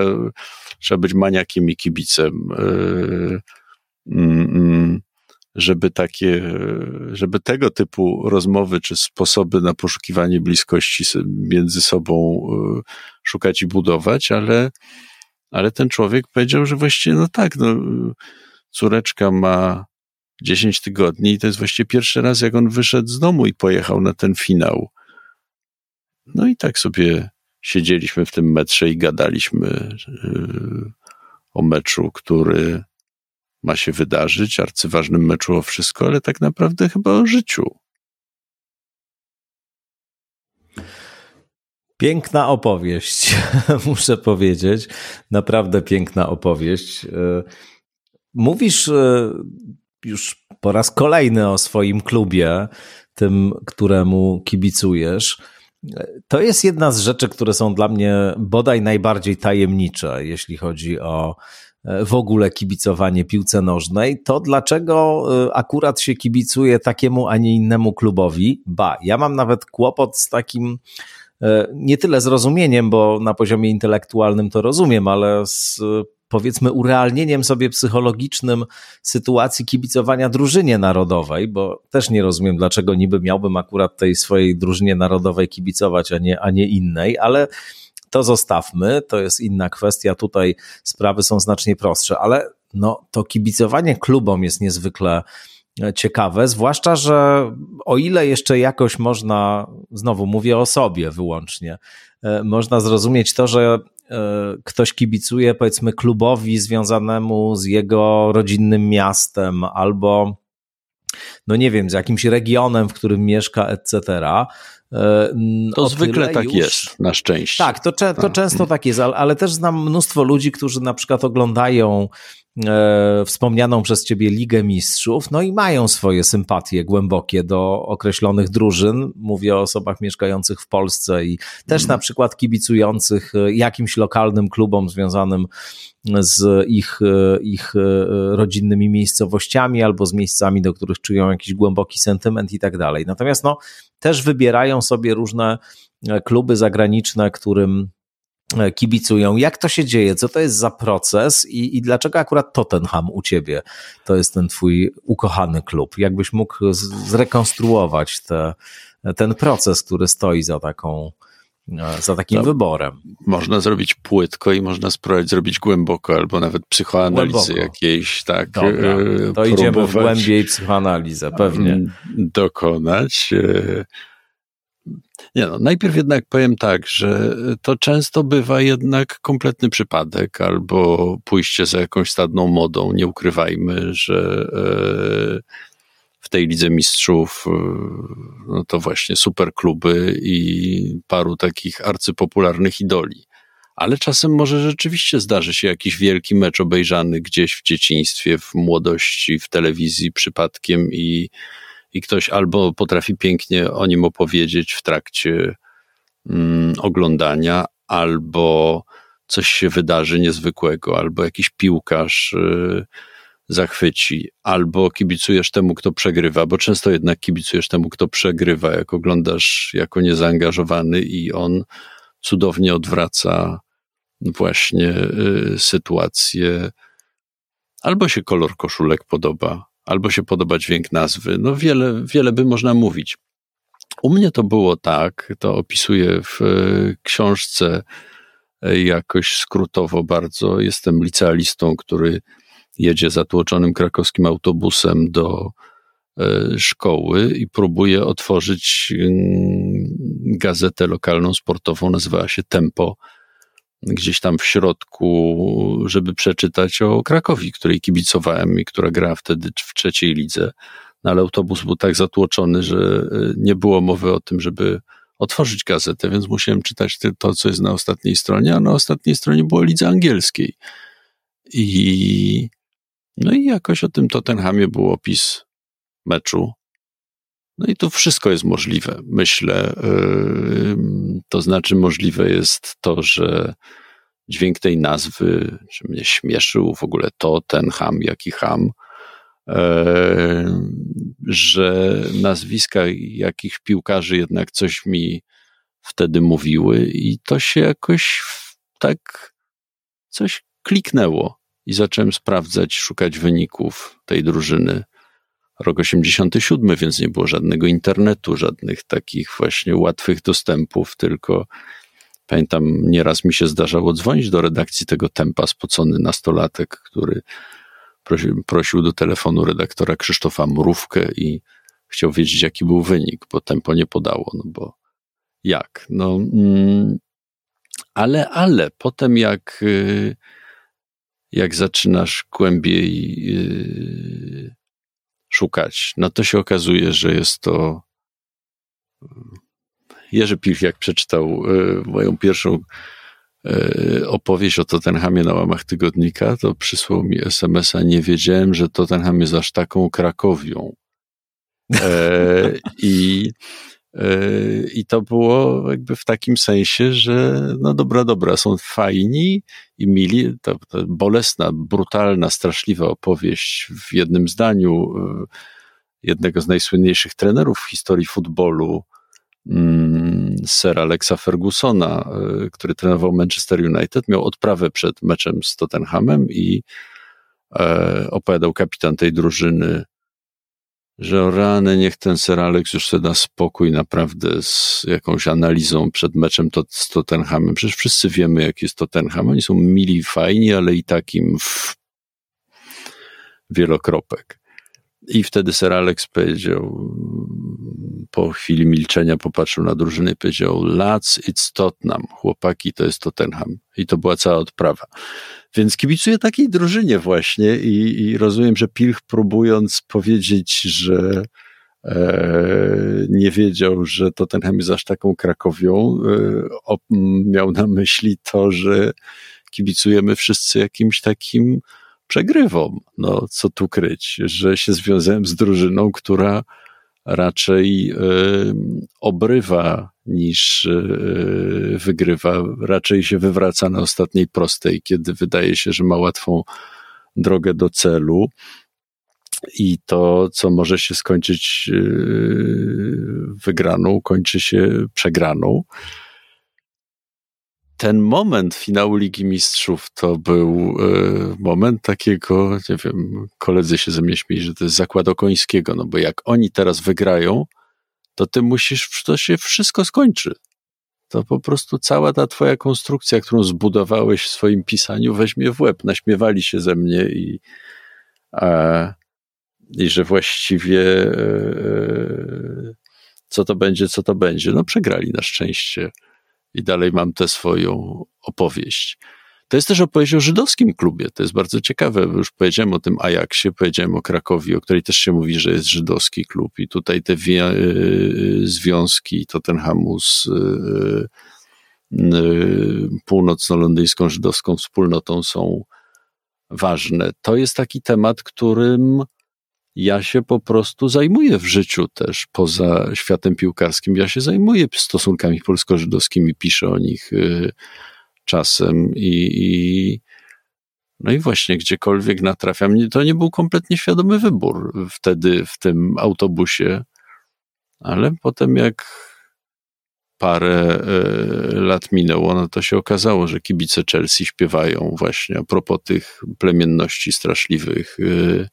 trzeba być maniakiem i kibicem, e, mm, mm, żeby takie, żeby tego typu rozmowy czy sposoby na poszukiwanie bliskości między sobą e, szukać i budować, ale, ale ten człowiek powiedział, że właściwie no tak, no, córeczka ma 10 tygodni i to jest właściwie pierwszy raz, jak on wyszedł z domu i pojechał na ten finał. No i tak sobie siedzieliśmy w tym metrze i gadaliśmy yy, o meczu, który ma się wydarzyć, arcyważnym meczu o wszystko, ale tak naprawdę chyba o życiu. Piękna opowieść, [laughs] muszę powiedzieć. Naprawdę piękna opowieść. Yy, mówisz yy, już po raz kolejny o swoim klubie, tym, któremu kibicujesz. To jest jedna z rzeczy, które są dla mnie bodaj najbardziej tajemnicze, jeśli chodzi o e, w ogóle kibicowanie piłce nożnej, to dlaczego e, akurat się kibicuje takiemu, a nie innemu klubowi? Ba, ja mam nawet kłopot z takim e, nie tyle zrozumieniem, bo na poziomie intelektualnym to rozumiem, ale z powiedzmy urealnieniem sobie psychologicznym sytuacji kibicowania drużynie narodowej, bo też nie rozumiem, dlaczego niby miałbym akurat tej swojej drużynie narodowej kibicować, a nie, a nie innej, ale to zostawmy, to jest inna kwestia. Tutaj sprawy są znacznie prostsze, ale no, to kibicowanie klubom jest niezwykle ciekawe, zwłaszcza, że o ile jeszcze jakoś można, znowu mówię o sobie wyłącznie, e, można zrozumieć to, że E, ktoś kibicuje, powiedzmy, klubowi związanemu z jego rodzinnym miastem albo, no nie wiem, z jakimś regionem, w którym mieszka, etc. E, to zwykle tak już... jest, na szczęście. Tak, to, to tak. często tak jest, ale też znam mnóstwo ludzi, którzy na przykład oglądają e, wspomnianą przez ciebie Ligę Mistrzów, no i mają swoje sympatie głębokie do określonych drużyn. Mówię o osobach mieszkających w Polsce i też na przykład kibicujących e, jakimś lokalnym klubom związanym z ich, e, ich rodzinnymi miejscowościami albo z miejscami, do których czują jakiś głęboki sentyment i tak dalej. Natomiast no, też wybierają sobie różne kluby zagraniczne, którym kibicują. Jak to się dzieje? Co to jest za proces i, i dlaczego akurat Tottenham u ciebie to jest ten twój ukochany klub? Jakbyś mógł zrekonstruować te, ten proces, który stoi za taką e, za takim no, wyborem. Można zrobić płytko i można spróbować zrobić głęboko, albo nawet psychoanalizy jakiejś, tak. Dobra, e, to idziemy w głębiej psychoanalizę, pewnie. Dokonać. Nie no, najpierw jednak powiem tak, że to często bywa jednak kompletny przypadek albo pójście za jakąś stadną modą. Nie ukrywajmy, że e, w tej Lidze Mistrzów no to właśnie super kluby i paru takich arcypopularnych idoli ale czasem może rzeczywiście zdarzy się jakiś wielki mecz obejrzany gdzieś w dzieciństwie, w młodości, w telewizji przypadkiem i, i ktoś albo potrafi pięknie o nim opowiedzieć w trakcie mm, oglądania, albo coś się wydarzy niezwykłego, albo jakiś piłkarz y, zachwyci, albo kibicujesz temu, kto przegrywa, bo często jednak kibicujesz temu, kto przegrywa, jak oglądasz jako niezaangażowany i on cudownie odwraca właśnie y, sytuację. Albo się kolor koszulek podoba, albo się podoba dźwięk nazwy. No wiele, wiele by można mówić. U mnie to było tak, to opisuję w y, książce y, jakoś skrótowo bardzo. Jestem licealistą, który jedzie zatłoczonym krakowskim autobusem do szkoły i próbuje otworzyć gazetę lokalną sportową, nazywała się Tempo gdzieś tam w środku, żeby przeczytać o Krakowi, której kibicowałem i która grała wtedy w trzeciej lidze. No ale autobus był tak zatłoczony, że e, nie było mowy o tym, żeby otworzyć gazetę, więc musiałem czytać to, co jest na ostatniej stronie, a na ostatniej stronie było lidze angielskiej. I no i jakoś o tym Tottenhamie był opis meczu. No i tu wszystko jest możliwe, myślę. To znaczy, możliwe jest to, że dźwięk tej nazwy, że mnie śmieszył w ogóle to, ten ham, jaki ham, że nazwiska jakich piłkarzy jednak coś mi wtedy mówiły i to się jakoś tak coś kliknęło i zacząłem sprawdzać, szukać wyników tej drużyny rok 87, więc nie było żadnego internetu, żadnych takich właśnie łatwych dostępów, tylko pamiętam, nieraz mi się zdarzało dzwonić do redakcji tego tempa spocony nastolatek, który prosił, prosił do telefonu redaktora Krzysztofa Mrówkę i chciał wiedzieć, jaki był wynik, bo tempo nie podało, no bo jak? No, mm, ale, ale potem jak, y, jak zaczynasz głębiej y, szukać, no to się okazuje, że jest to Jerzy Pilch, jak przeczytał e, moją pierwszą e, opowieść o Tottenhamie na łamach tygodnika, to przysłał mi SMS-a, nie wiedziałem, że Tottenham jest aż taką Krakowią. E, [laughs] I i to było jakby w takim sensie, że no dobra, dobra, są fajni i mili. To, to bolesna, brutalna, straszliwa opowieść w jednym zdaniu jednego z najsłynniejszych trenerów w historii futbolu, mm, Sir Alexa Fergusona, który trenował Manchester United, miał odprawę przed meczem z Tottenhamem i opowiadał kapitan tej drużyny że o rany, niech ten Sir Alex już sobie da spokój naprawdę z jakąś analizą przed meczem to, z Tottenhamem. Przecież wszyscy wiemy, jak jest Tottenham. Oni są mili fajni, ale i takim w wielokropek. I wtedy Sir Alex powiedział, po chwili milczenia popatrzył na drużynę i powiedział, lads, it's Tottenham, chłopaki, to jest Tottenham. I to była cała odprawa. Więc kibicuję takiej drużynie właśnie i, i rozumiem, że Pilch próbując powiedzieć, że e, nie wiedział, że Tottenham jest aż taką Krakowią, e, op, miał na myśli to, że kibicujemy wszyscy jakimś takim przegrywom. No, co tu kryć, że się związałem z drużyną, która raczej obrywa niż y, wygrywa, raczej się wywraca na ostatniej prostej, kiedy wydaje się, że ma łatwą drogę do celu. I to, co może się skończyć y, wygraną, kończy się przegraną ten moment finału Ligi Mistrzów to był e, moment takiego, nie wiem, koledzy się ze mnie śmieli, że to jest zakład Okońskiego, no bo jak oni teraz wygrają, to ty musisz, to się wszystko skończy. To po prostu cała ta twoja konstrukcja, którą zbudowałeś w swoim pisaniu, weźmie w łeb. Naśmiewali się ze mnie i, a, i że właściwie e co to będzie, co to będzie. No przegrali na szczęście i dalej mam tę swoją opowieść. To jest też opowieść o żydowskim klubie. To jest bardzo ciekawe. Już powiedziałem o tym Ajaxie, powiedziałem o Krakowie, o której też się mówi, że jest żydowski klub. I tutaj te wie, y, związki Tottenhamu z y, y, północno-londyńską żydowską wspólnotą są ważne. To jest taki temat, którym ja się po prostu zajmuję w życiu też poza światem piłkarskim. Ja się zajmuję stosunkami polsko-żydowskimi, piszę o nich czasem i, i no i właśnie gdziekolwiek natrafiam, to nie był kompletnie świadomy wybór wtedy w tym autobusie, ale potem jak parę e, lat minęło, no to się okazało, że kibice Chelsea śpiewają właśnie a propos tych plemienności straszliwych, e,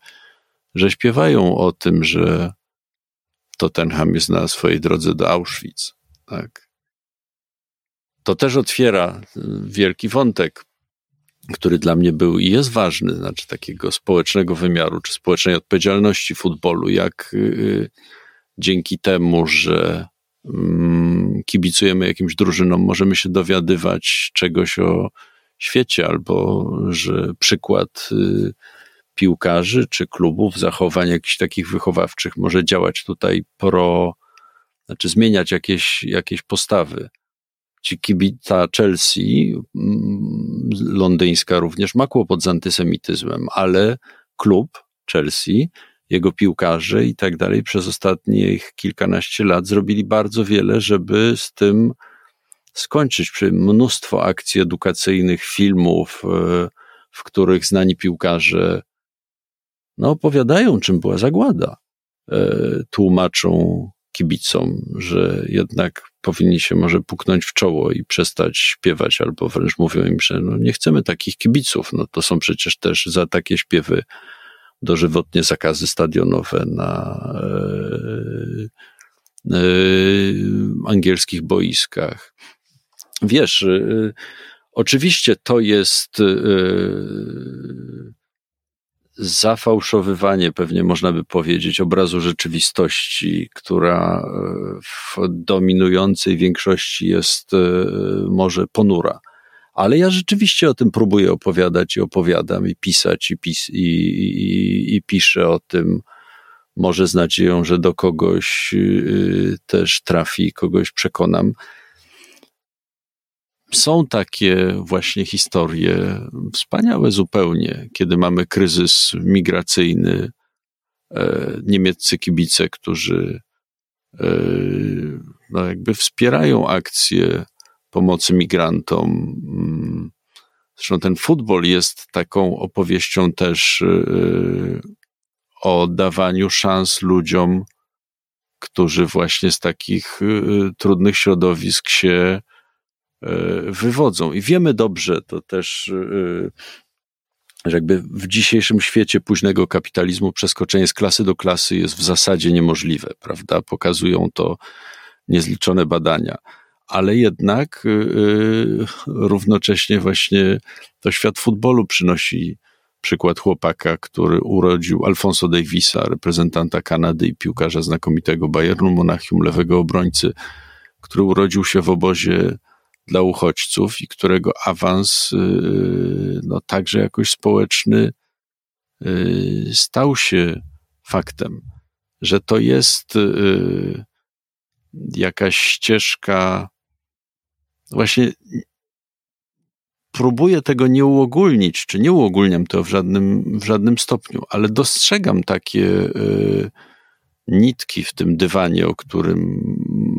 że śpiewają o tym, że Tottenham jest na swojej drodze do Auschwitz. Tak to też otwiera y, wielki wątek, który dla mnie był i jest ważny, znaczy takiego społecznego wymiaru, czy społecznej odpowiedzialności futbolu, jak y, dzięki temu, że mm, kibicujemy jakimś drużynom, możemy się dowiadywać czegoś o świecie, albo że przykład y, piłkarzy czy klubów, zachowań jakichś takich wychowawczych może działać tutaj pro, znaczy zmieniać jakieś, jakieś postawy ci kibica Chelsea, mm, londyńska również, ma kłopot z antysemityzmem, ale klub Chelsea, jego piłkarze i tak dalej przez ostatnich kilkanaście lat zrobili bardzo wiele, żeby z tym skończyć. Przy mnóstwo akcji edukacyjnych, filmów, e, w których znani piłkarze no, opowiadają, czym była zagłada. E, tłumaczą kibicom, że jednak powinni się może puknąć w czoło i przestać śpiewać, albo wręcz mówią im, że no nie chcemy takich kibiców. No to są przecież też za takie śpiewy dożywotnie zakazy stadionowe na e, e, angielskich boiskach. Wiesz, e, oczywiście to jest e, zafałszowywanie, pewnie można by powiedzieć, obrazu rzeczywistości, która e, w dominującej większości jest e, może ponura. Ale ja rzeczywiście o tym próbuję opowiadać i opowiadam i pisać i, pis i, i, i piszę o tym, może z nadzieją, że do kogoś e, też trafi, kogoś przekonam są takie właśnie historie wspaniałe zupełnie, kiedy mamy kryzys migracyjny, e, niemieccy kibice, którzy e, no jakby wspierają akcje pomocy migrantom. Zresztą ten futbol jest taką opowieścią też e, o dawaniu szans ludziom, którzy właśnie z takich trudnych środowisk się wywodzą. I wiemy dobrze, to też, e, że jakby w dzisiejszym świecie późnego kapitalizmu przeskoczenie z klasy do klasy jest w zasadzie niemożliwe, prawda? Pokazują to niezliczone badania. Ale jednak e, równocześnie właśnie to świat futbolu przynosi przykład chłopaka, który urodził Alfonso Davisa, reprezentanta Kanady i piłkarza znakomitego Bayernu Monachium, lewego obrońcy, który urodził się w obozie dla uchodźców i którego awans, y, no także jakoś społeczny, y, stał się faktem, że to jest y, jakaś ścieżka, właśnie próbuję tego nie uogólnić, czy nie uogólniam to w żadnym, w żadnym stopniu, ale dostrzegam takie nitki w tym dywanie, o którym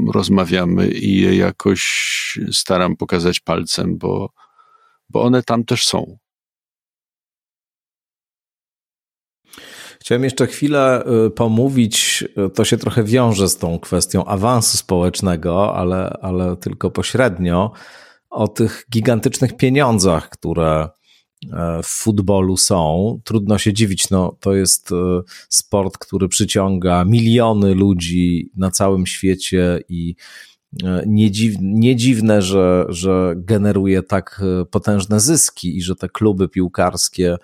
rozmawiamy i je jakoś staram pokazać palcem, bo, bo one tam też są. Chciałem jeszcze chwilę y, pomówić, y, to się trochę wiąże z tą kwestią awansu społecznego, ale, ale tylko pośrednio, o tych gigantycznych pieniądzach, które w futbolu są. Trudno się dziwić, no, to jest e, sport, który przyciąga miliony ludzi na całym świecie i e, nie, dziw, nie dziwne, że, że generuje tak potężne zyski i że te kluby piłkarskie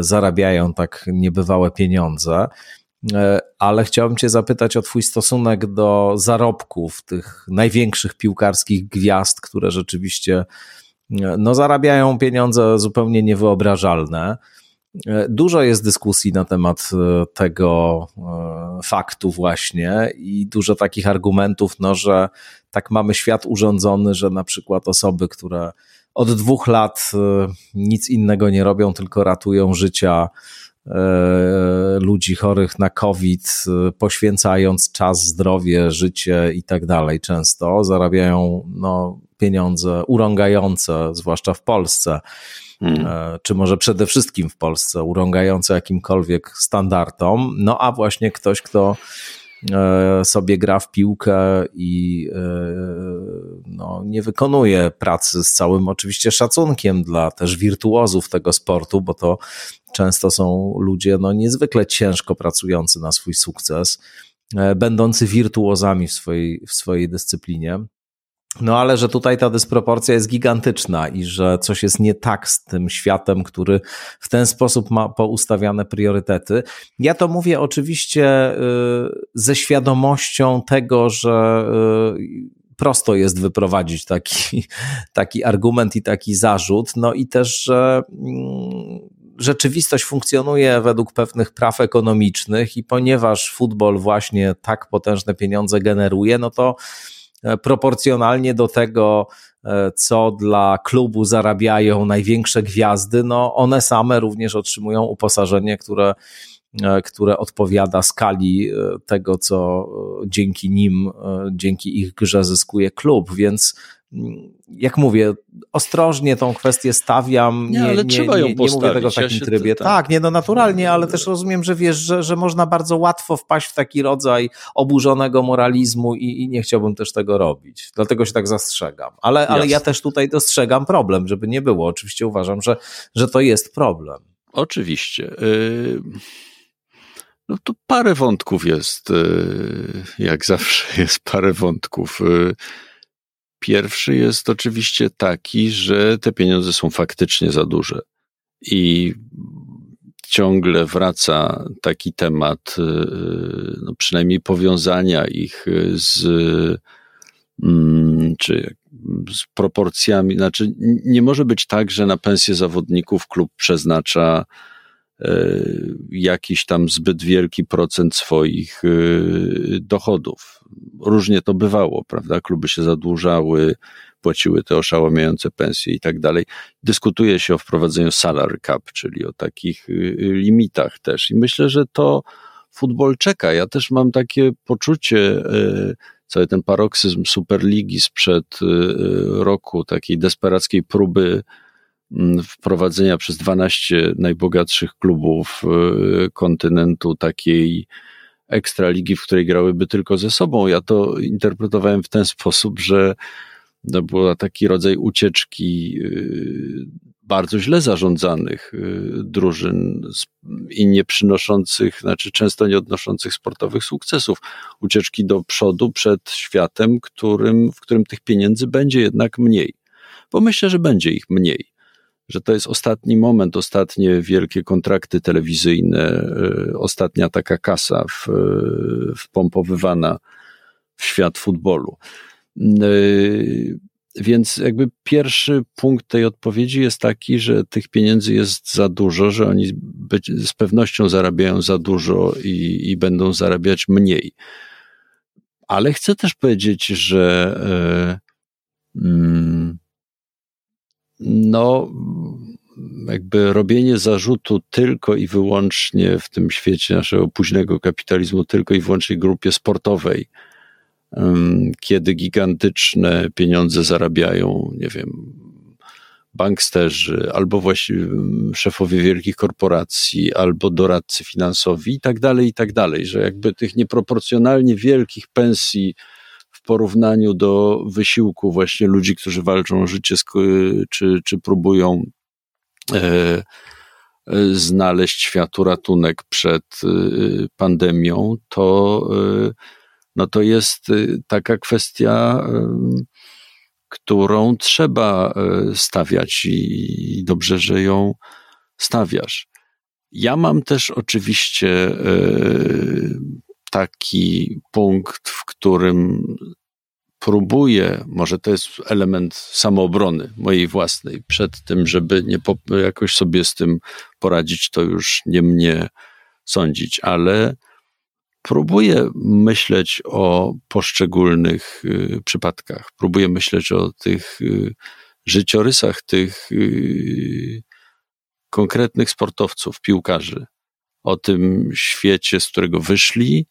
zarabiają tak niebywałe pieniądze. Ale chciałbym Cię zapytać o Twój stosunek do zarobków tych największych piłkarskich gwiazd, które rzeczywiście no zarabiają pieniądze zupełnie niewyobrażalne. Dużo jest dyskusji na temat tego faktu właśnie i dużo takich argumentów, no, że tak mamy świat urządzony, że na przykład osoby, które od dwóch lat nic innego nie robią, tylko ratują życia E, ludzi chorych na COVID, e, poświęcając czas, zdrowie, życie i tak dalej, często zarabiają no, pieniądze urągające, zwłaszcza w Polsce, hmm. E, czy może przede wszystkim w Polsce, urągające jakimkolwiek standardom. No a właśnie ktoś, kto sobie gra w piłkę i no, nie wykonuje pracy z całym oczywiście szacunkiem dla też wirtuozów tego sportu, bo to często są ludzie no, niezwykle ciężko pracujący na swój sukces, e, będący wirtuozami w swojej, w swojej dyscyplinie. No ale że tutaj ta dysproporcja jest gigantyczna i że coś jest nie tak z tym światem, który w ten sposób ma poustawiane priorytety. Ja to mówię oczywiście y, ze świadomością tego, że y, prosto jest wyprowadzić taki, [laughs] taki argument i taki zarzut. No i też, że mm, rzeczywistość funkcjonuje według pewnych praw ekonomicznych i ponieważ futbol właśnie tak potężne pieniądze generuje, no to proporcjonalnie do tego, e, co dla klubu zarabiają największe gwiazdy, no one same również otrzymują uposażenie, które, e, które odpowiada skali tego, co dzięki nim, dzięki ich grze zyskuje klub, więc jak mówię, ostrożnie tą kwestię stawiam. Nie, nie ale nie, trzeba ją nie, nie mówię tego w takim ja trybie. Tak. tak, nie, no naturalnie, ale też rozumiem, że wiesz, że, że można bardzo łatwo wpaść w taki rodzaj oburzonego moralizmu i, i nie chciałbym też tego robić. Dlatego się tak zastrzegam. Ale, ale ja też tutaj dostrzegam problem, żeby nie było. Oczywiście uważam, że, że to jest problem. Oczywiście. Y, no to parę wątków jest, y, jak zawsze jest parę wątków. Y, Pierwszy jest oczywiście taki, że te pieniądze są faktycznie za duże. I ciągle wraca taki temat, y, no przynajmniej powiązania ich z, mm, czy z proporcjami. Znaczy, nie może być tak, że na pensję zawodników klub przeznacza jakiś tam zbyt wielki procent swoich e, dochodów. Różnie to bywało, prawda? Kluby się zadłużały, płaciły te oszałamiające pensje i tak dalej. Dyskutuje się o wprowadzeniu salary cap, czyli o takich e, limitach też. I myślę, że to futbol czeka. Ja też mam takie poczucie, cały ten paroksyzm Superligi sprzed roku, takiej desperackiej próby wprowadzenia przez 12 najbogatszych klubów y, kontynentu takiej ekstraligi, w której grałyby tylko ze sobą. Ja to interpretowałem w ten sposób, że to był taki rodzaj ucieczki y, bardzo źle zarządzanych y, drużyn i nie przynoszących, znaczy często nie odnoszących sportowych sukcesów. Ucieczki do przodu przed światem, którym, w którym tych pieniędzy będzie jednak mniej. Bo myślę, że będzie ich mniej że to jest ostatni moment, ostatnie wielkie kontrakty telewizyjne, y, ostatnia taka kasa w, y, wpompowywana w świat futbolu. Y, więc jakby pierwszy punkt tej odpowiedzi jest taki, że tych pieniędzy jest za dużo, że oni z pewnością zarabiają za dużo i, i będą zarabiać mniej. Ale chcę też powiedzieć, że yy, no, jakby robienie zarzutu tylko i wyłącznie w tym świecie naszego późnego kapitalizmu, tylko i wyłącznie grupie sportowej, kiedy gigantyczne pieniądze zarabiają, nie wiem, banksterzy, albo właściwie szefowie wielkich korporacji, albo doradcy finansowi i tak dalej, i tak dalej, że jakby tych nieproporcjonalnie wielkich pensji w porównaniu do wysiłku właśnie ludzi, którzy walczą o życie, czy, czy próbują e, e, znaleźć światu ratunek przed e, pandemią, to, no to jest taka kwestia, którą trzeba stawiać i dobrze, że ją stawiasz. Ja mam też oczywiście taki punkt, w którym próbuję, może to jest element samoobrony mojej własnej, przed tym, żeby nie po, jakoś sobie z tym poradzić, to już nie mnie sądzić, ale próbuję myśleć o poszczególnych y, przypadkach, próbuję myśleć o tych y, życiorysach tych y, konkretnych sportowców, piłkarzy, o tym świecie, z którego wyszli,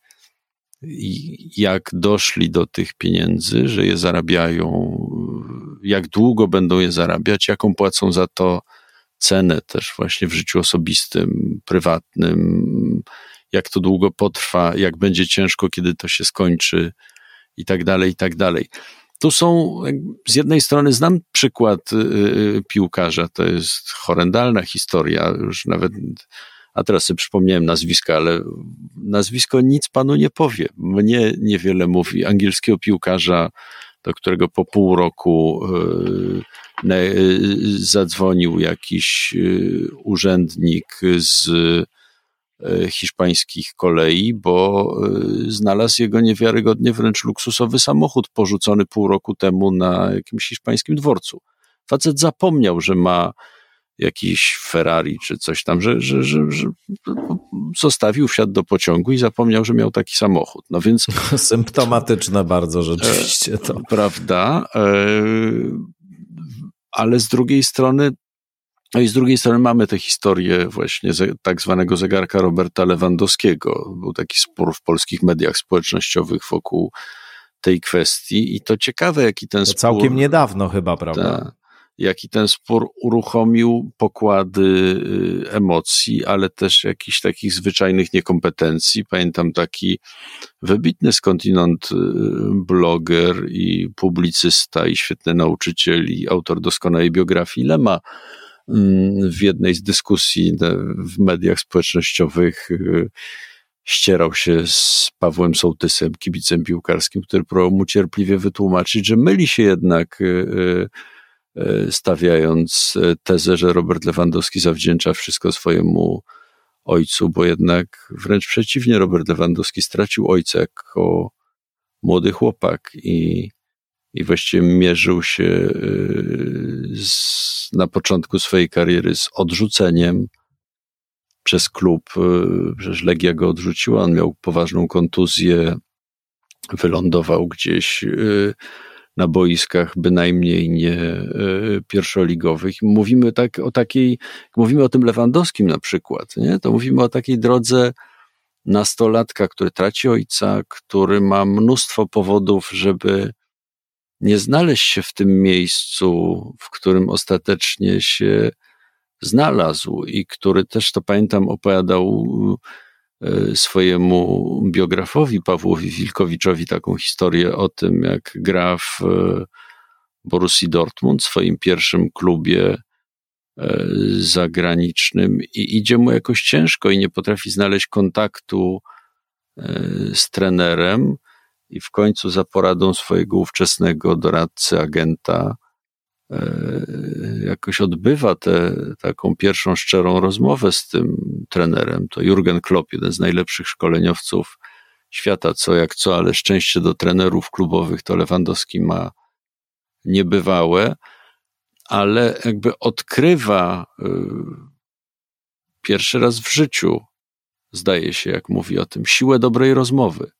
jak doszli do tych pieniędzy, że je zarabiają, jak długo będą je zarabiać, jaką płacą za to cenę też właśnie w życiu osobistym, prywatnym, jak to długo potrwa, jak będzie ciężko, kiedy to się skończy i tak dalej, i tak dalej. Tu są, z jednej strony znam przykład y, y, piłkarza, to jest horrendalna historia, już nawet a teraz sobie przypomniałem nazwiska, ale nazwisko nic panu nie powie. Mnie niewiele mówi. Angielskiego piłkarza, do którego po pół roku yy, zadzwonił jakiś yy, urzędnik z hiszpańskich kolei, bo znalazł jego niewiarygodnie wręcz luksusowy samochód porzucony pół roku temu na jakimś hiszpańskim dworcu. Facet zapomniał, że ma jakiś Ferrari czy coś tam, że, że, że, że zostawił, wsiadł do pociągu i zapomniał, że miał taki samochód. No więc. [laughs] Symptomatyczne bardzo rzeczywiście to. E, prawda. E, ale z drugiej strony, no i z drugiej strony mamy tę historię właśnie tak zwanego zegarka Roberta Lewandowskiego. Był taki spór w polskich mediach społecznościowych wokół tej kwestii i to ciekawe, jaki ten to spór... Całkiem niedawno chyba, prawda? Ta, jaki ten spór uruchomił pokłady y, emocji, ale też jakichś takich zwyczajnych niekompetencji. Pamiętam taki wybitny skądinąd y, bloger i publicysta i świetny nauczyciel i autor doskonałej biografii Lema mm, w jednej z dyskusji w mediach społecznościowych y, ścierał się z Pawłem Sołtysem, kibicem piłkarskim, który próbował mu cierpliwie wytłumaczyć, że myli się jednak stawiając e, tezę, że Robert Lewandowski zawdzięcza wszystko swojemu ojcu, bo jednak wręcz przeciwnie, Robert Lewandowski stracił ojca jako młody chłopak i, i właściwie mierzył się e, z, na początku swojej kariery z odrzuceniem przez klub. Przecież Legia go odrzuciła, on miał poważną kontuzję, wylądował gdzieś na boiskach bynajmniej nie e, pierwszoligowych. Mówimy tak o takiej, mówimy o tym Lewandowskim na przykład, nie? to mówimy o takiej drodze nastolatka, który traci ojca, który ma mnóstwo powodów, żeby nie znaleźć się w tym miejscu, w którym ostatecznie się znalazł i który też to pamiętam opowiadał swojemu biografowi Pawłowi Wilkowiczowi taką historię o tym, jak gra w e, Borussii Dortmund, swoim pierwszym klubie e, zagranicznym i idzie mu jakoś ciężko i nie potrafi znaleźć kontaktu z trenerem i w końcu za poradą swojego ówczesnego doradcy, agenta E, jakoś odbywa tę taką pierwszą szczerą rozmowę z tym trenerem. To Jurgen Klopp, jeden z najlepszych szkoleniowców świata, co jak co, ale szczęście do trenerów klubowych to Lewandowski ma niebywałe, ale jakby odkrywa e, pierwszy raz w życiu, zdaje się, jak mówi o tym, siłę dobrej rozmowy.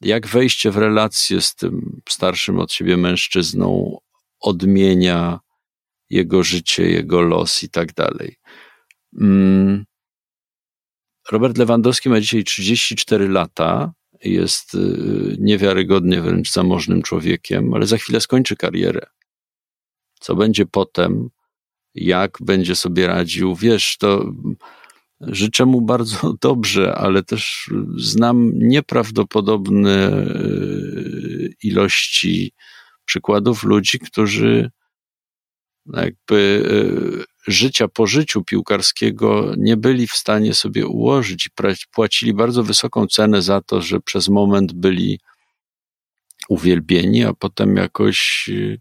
Jak wejście w relację z tym starszym od siebie mężczyzną odmienia jego życie, jego los i tak dalej. Mm. Robert Lewandowski ma dzisiaj 34 lata, jest y, niewiarygodnie wręcz zamożnym człowiekiem, ale za chwilę skończy karierę. Co będzie potem, jak będzie sobie radził, wiesz, to życzę mu bardzo [laughs] dobrze, ale też znam nieprawdopodobne y, ilości przykładów ludzi, którzy jakby e, życia po życiu piłkarskiego nie byli w stanie sobie ułożyć i płacili bardzo wysoką cenę za to, że przez moment byli uwielbieni, a potem jakoś e,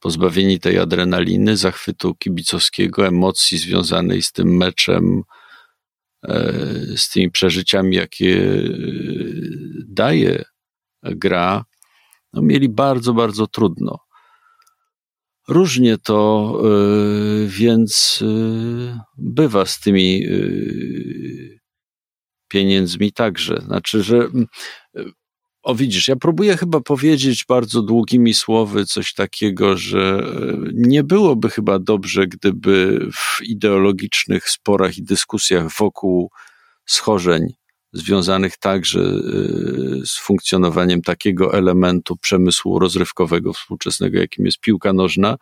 pozbawieni tej adrenaliny, zachwytu kibicowskiego, emocji związanej z tym meczem, e, z tymi przeżyciami, jakie daje gra, no, mieli bardzo, bardzo trudno. Różnie to y, więc y, bywa z tymi y, pieniędzmi także. Znaczy, że o widzisz, ja próbuję chyba powiedzieć bardzo długimi słowy coś takiego, że nie byłoby chyba dobrze, gdyby w ideologicznych sporach i dyskusjach wokół schorzeń związanych także z funkcjonowaniem takiego elementu przemysłu rozrywkowego współczesnego, jakim jest piłka nożna,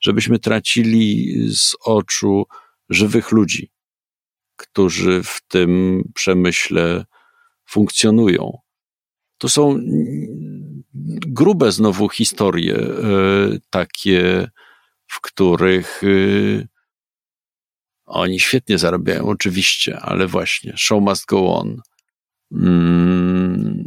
żebyśmy tracili z oczu żywych ludzi, którzy w tym przemyśle funkcjonują. To są grube znowu historie, e, takie, w których e, oni świetnie zarabiają, oczywiście, ale właśnie show must go on. Mm,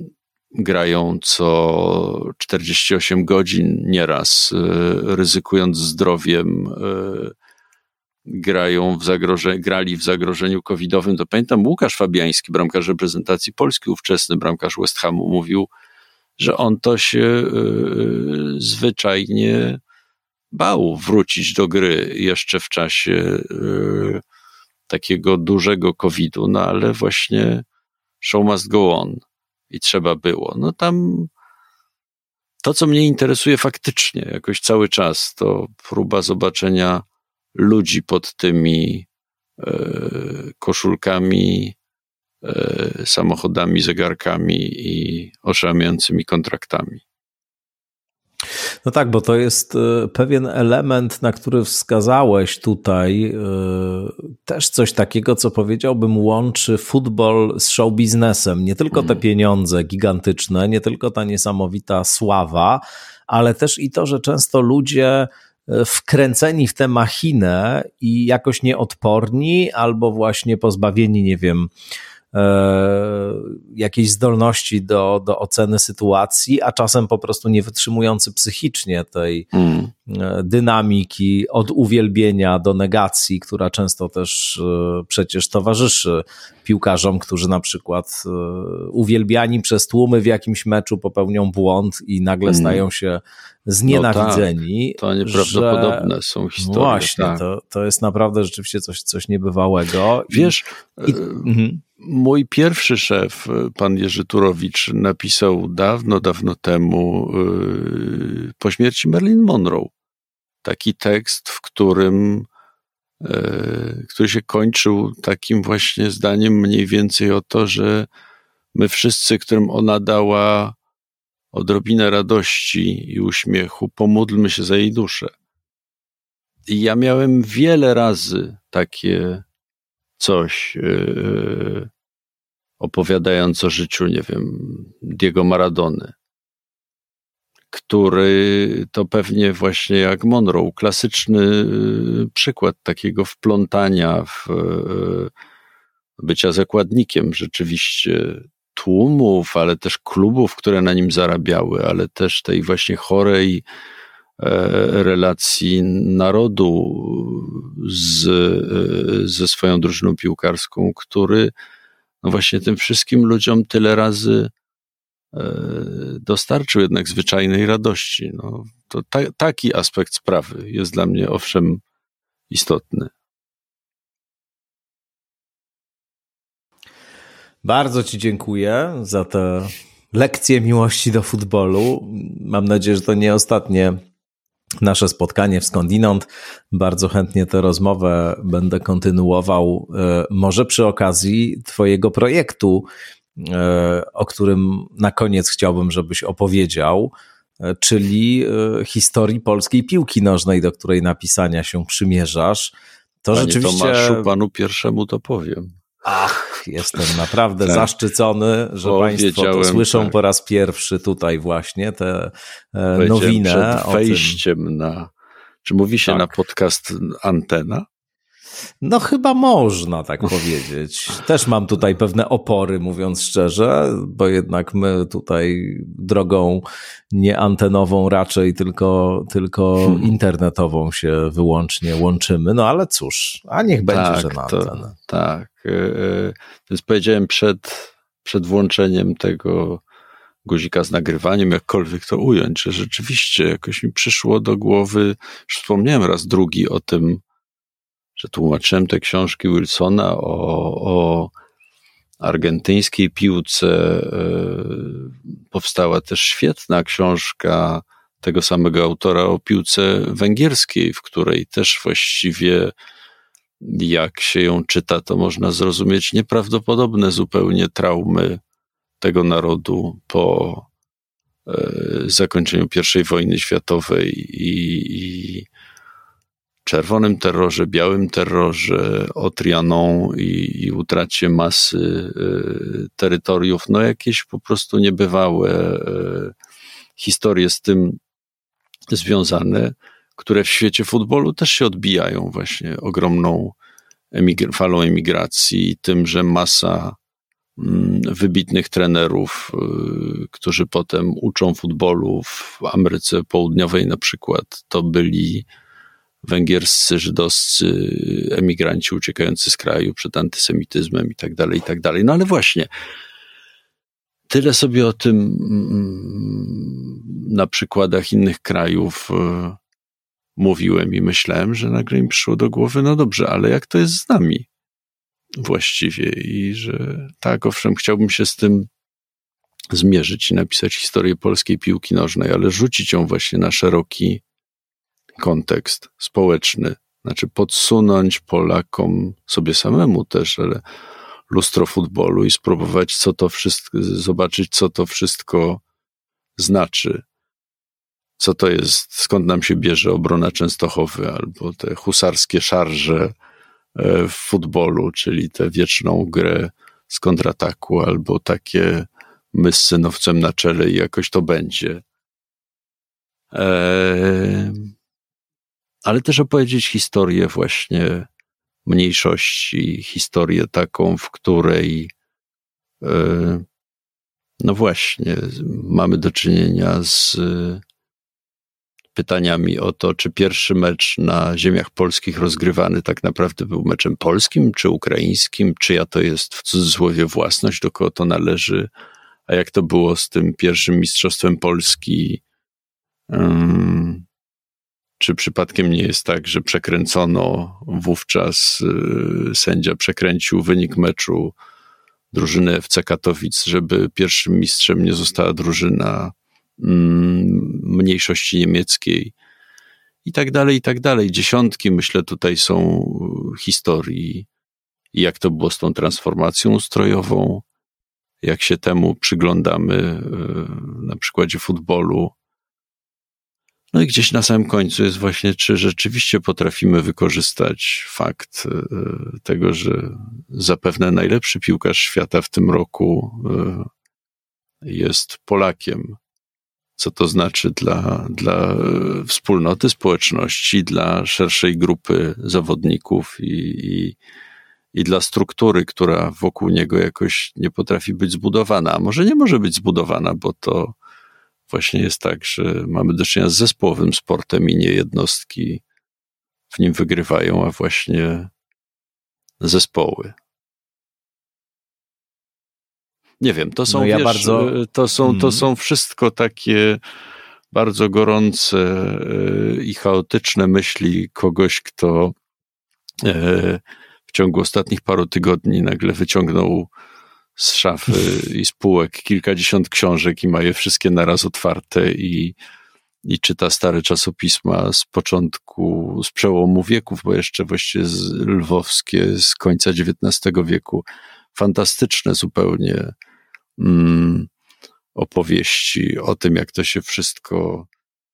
grają co 48 godzin nieraz, e, ryzykując zdrowiem, grają w zagrożeniu, grali w zagrożeniu covidowym, to pamiętam Łukasz Fabiański, bramkarz reprezentacji Polski, ówczesny bramkarz West Hamu, mówił, że on to się y, zwyczajnie bał wrócić do gry jeszcze w czasie y, takiego dużego covidu, no ale właśnie show must go on i trzeba było. No tam to, co mnie interesuje faktycznie jakoś cały czas, to próba zobaczenia ludzi pod tymi e, koszulkami, e, samochodami, zegarkami i oszałamiającymi kontraktami. No tak, bo to jest e, pewien element, na który wskazałeś tutaj, też coś takiego, co powiedziałbym, łączy futbol z show biznesem. Nie tylko te mm. pieniądze gigantyczne, nie tylko ta niesamowita sława, ale też i to, że często ludzie wkręceni w tę machinę i jakoś nieodporni, albo właśnie pozbawieni, nie wiem, jakiejś zdolności do, do oceny sytuacji, a czasem po prostu nie wytrzymujący psychicznie tej mm. dynamiki od uwielbienia do negacji, która często też e, przecież towarzyszy piłkarzom, którzy na przykład uwielbiani przez tłumy w jakimś meczu popełnią błąd i nagle mm. stają się znienawidzeni. No tak, to nieprawdopodobne że... są historie. Właśnie, tak. to, to jest naprawdę rzeczywiście coś, coś niebywałego. Wiesz, I, i, mhm. Mój pierwszy szef, pan Jerzy Turowicz, napisał dawno, dawno temu, yy, po śmierci Marilyn Monroe, taki tekst, w którym, yy, który się kończył takim właśnie zdaniem mniej więcej o to, że my wszyscy, którym ona dała odrobinę radości i uśmiechu, pomódlmy się za jej duszę. I ja miałem wiele razy takie coś, yy, opowiadając o życiu, nie wiem, Diego Maradony, który to pewnie właśnie jak Monroe, klasyczny y, przykład takiego wplątania w y, bycia zakładnikiem rzeczywiście tłumów, ale też klubów, które na nim zarabiały, ale też tej właśnie chorej e, relacji narodu z, e, ze swoją drużyną piłkarską, który no właśnie tym wszystkim ludziom tyle razy e, dostarczył jednak zwyczajnej radości. No, to ta, taki aspekt sprawy jest dla mnie owszem istotny. Bardzo Ci dziękuję za te lekcje miłości do futbolu. Mam nadzieję, że to nie ostatnie nasze spotkanie w Skądinąd. Bardzo chętnie tę rozmowę będę kontynuował, e, może przy okazji Twojego projektu, e, o którym na koniec chciałbym, żebyś opowiedział, e, czyli historii polskiej piłki nożnej, do której napisania się przymierzasz. To Panie rzeczywiście. Tomaszu, panu pierwszemu to powiem. Ach, jestem naprawdę tak. zaszczycony, że Państwo to słyszą tak. po raz pierwszy tutaj właśnie tę nowinę. Przed wejściem na, czy mówi się tak. na podcast Antena? No chyba można tak [laughs] powiedzieć. Też mam tutaj pewne opory, mówiąc szczerze, bo jednak my tutaj drogą nie antenową raczej, tylko, tylko hmm. internetową się wyłącznie łączymy. No ale cóż, a niech będzie, tak, że na antenę. tak. E, e, więc powiedziałem przed, przed włączeniem tego guzika z nagrywaniem, jakkolwiek to ująć, że rzeczywiście jakoś mi przyszło do głowy, już wspomniałem raz drugi o tym, że tłumaczyłem te książki Wilsona o, o argentyńskiej piłce. E, powstała też świetna książka tego samego autora o piłce węgierskiej, w której też właściwie jak się ją czyta, to można zrozumieć nieprawdopodobne zupełnie traumy tego narodu po e, zakończeniu I wojny światowej i, i czerwonym terrorze, białym terrorze, o Trianon i, i utracie masy y, terytoriów, no jakieś po prostu niebywałe y, historie z tym związane, które w świecie futbolu też się odbijają właśnie ogromną emigr falą emigracji, tym, że masa mm, wybitnych trenerów, y, którzy potem uczą futbolu w Ameryce Południowej na przykład, to byli węgierscy, żydowscy emigranci uciekający z kraju przed antysemityzmem i tak dalej, i tak dalej. No ale właśnie, tyle sobie o tym mm, na przykładach innych krajów e, mówiłem i myślałem, że nagle mi przyszło do głowy, no dobrze, ale jak to jest z nami właściwie i że tak, owszem, chciałbym się z tym zmierzyć i napisać historię polskiej piłki nożnej, ale rzucić ją właśnie na szeroki kontekst społeczny, znaczy podsunąć Polakom, sobie samemu też, ale lustro futbolu i spróbować co to wszystko, zobaczyć co to wszystko znaczy. Co to jest, skąd nam się bierze obrona Częstochowy albo te husarskie szarże e, w futbolu, czyli tę wieczną grę z kontrataku albo takie my z synowcem na czele i jakoś to będzie. Eee, ale też opowiedzieć historię właśnie mniejszości, historię taką, w której e, no właśnie mamy do czynienia z pytaniami o to, czy pierwszy mecz na ziemiach polskich rozgrywany tak naprawdę był meczem polskim, czy ukraińskim, czyja to jest w cudzysłowie własność, do kogo to należy, a jak to było z tym pierwszym mistrzostwem Polski czy przypadkiem nie jest tak, że przekręcono wówczas, y, sędzia przekręcił wynik meczu drużyny FC Katowic, żeby pierwszym mistrzem nie została drużyna mm, mniejszości niemieckiej? I tak dalej, i tak dalej. Dziesiątki, myślę, tutaj są historii, jak to było z tą transformacją ustrojową, jak się temu przyglądamy y, na przykładzie futbolu, no i gdzieś na samym końcu jest właśnie, czy rzeczywiście potrafimy wykorzystać fakt e, tego, że zapewne najlepszy piłkarz świata w tym roku e, jest Polakiem. Co to znaczy dla, dla wspólnoty, społeczności, dla szerszej grupy zawodników i, i, i dla struktury, która wokół niego jakoś nie potrafi być zbudowana. A może nie może być zbudowana, bo to właśnie jest tak, że mamy do czynienia z zespołowym sportem i nie jednostki w nim wygrywają, a właśnie zespoły. Nie wiem, to są, no ja wiesz, bardzo... to, są, to mhm. są wszystko takie bardzo gorące e, i chaotyczne myśli kogoś, kto e, w ciągu ostatnich paru tygodni nagle wyciągnął z szafy i z półek kilkadziesiąt książek i ma je wszystkie naraz otwarte i, i czyta stare czasopisma z początku, z przełomu wieków, bo jeszcze właściwie z lwowskie z końca XIX wieku. Fantastyczne zupełnie mm, opowieści o tym, jak to się wszystko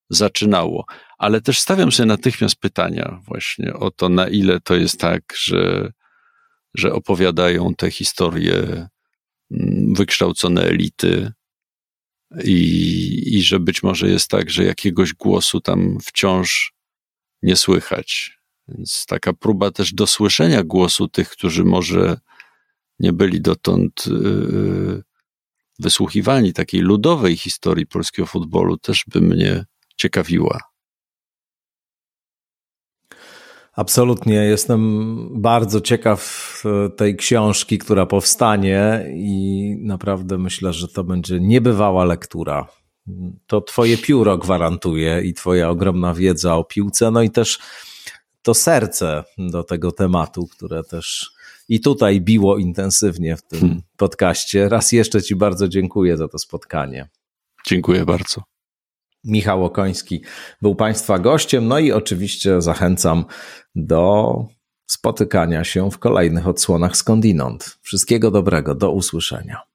zaczynało. Ale też stawiam sobie natychmiast pytania właśnie o to, na ile to jest tak, że, że opowiadają te historie wykształcone elity i, i że być może jest tak, że jakiegoś głosu tam wciąż nie słychać. Więc taka próba też dosłyszenia głosu tych, którzy może nie byli dotąd yy, wysłuchiwani takiej ludowej historii polskiego futbolu, też by mnie ciekawiła. Absolutnie. Jestem bardzo ciekaw e, tej książki, która powstanie, i naprawdę myślę, że to będzie niebywała lektura. To Twoje pióro gwarantuje i Twoja ogromna wiedza o piłce, no i też to serce do tego tematu, które też i tutaj biło intensywnie w tym hmm. podcaście. Raz jeszcze Ci bardzo dziękuję za to spotkanie. Dziękuję bardzo. Michał Okoński był Państwa gościem, no i oczywiście zachęcam do spotykania się w kolejnych odsłonach skądinąd. Wszystkiego dobrego, do usłyszenia.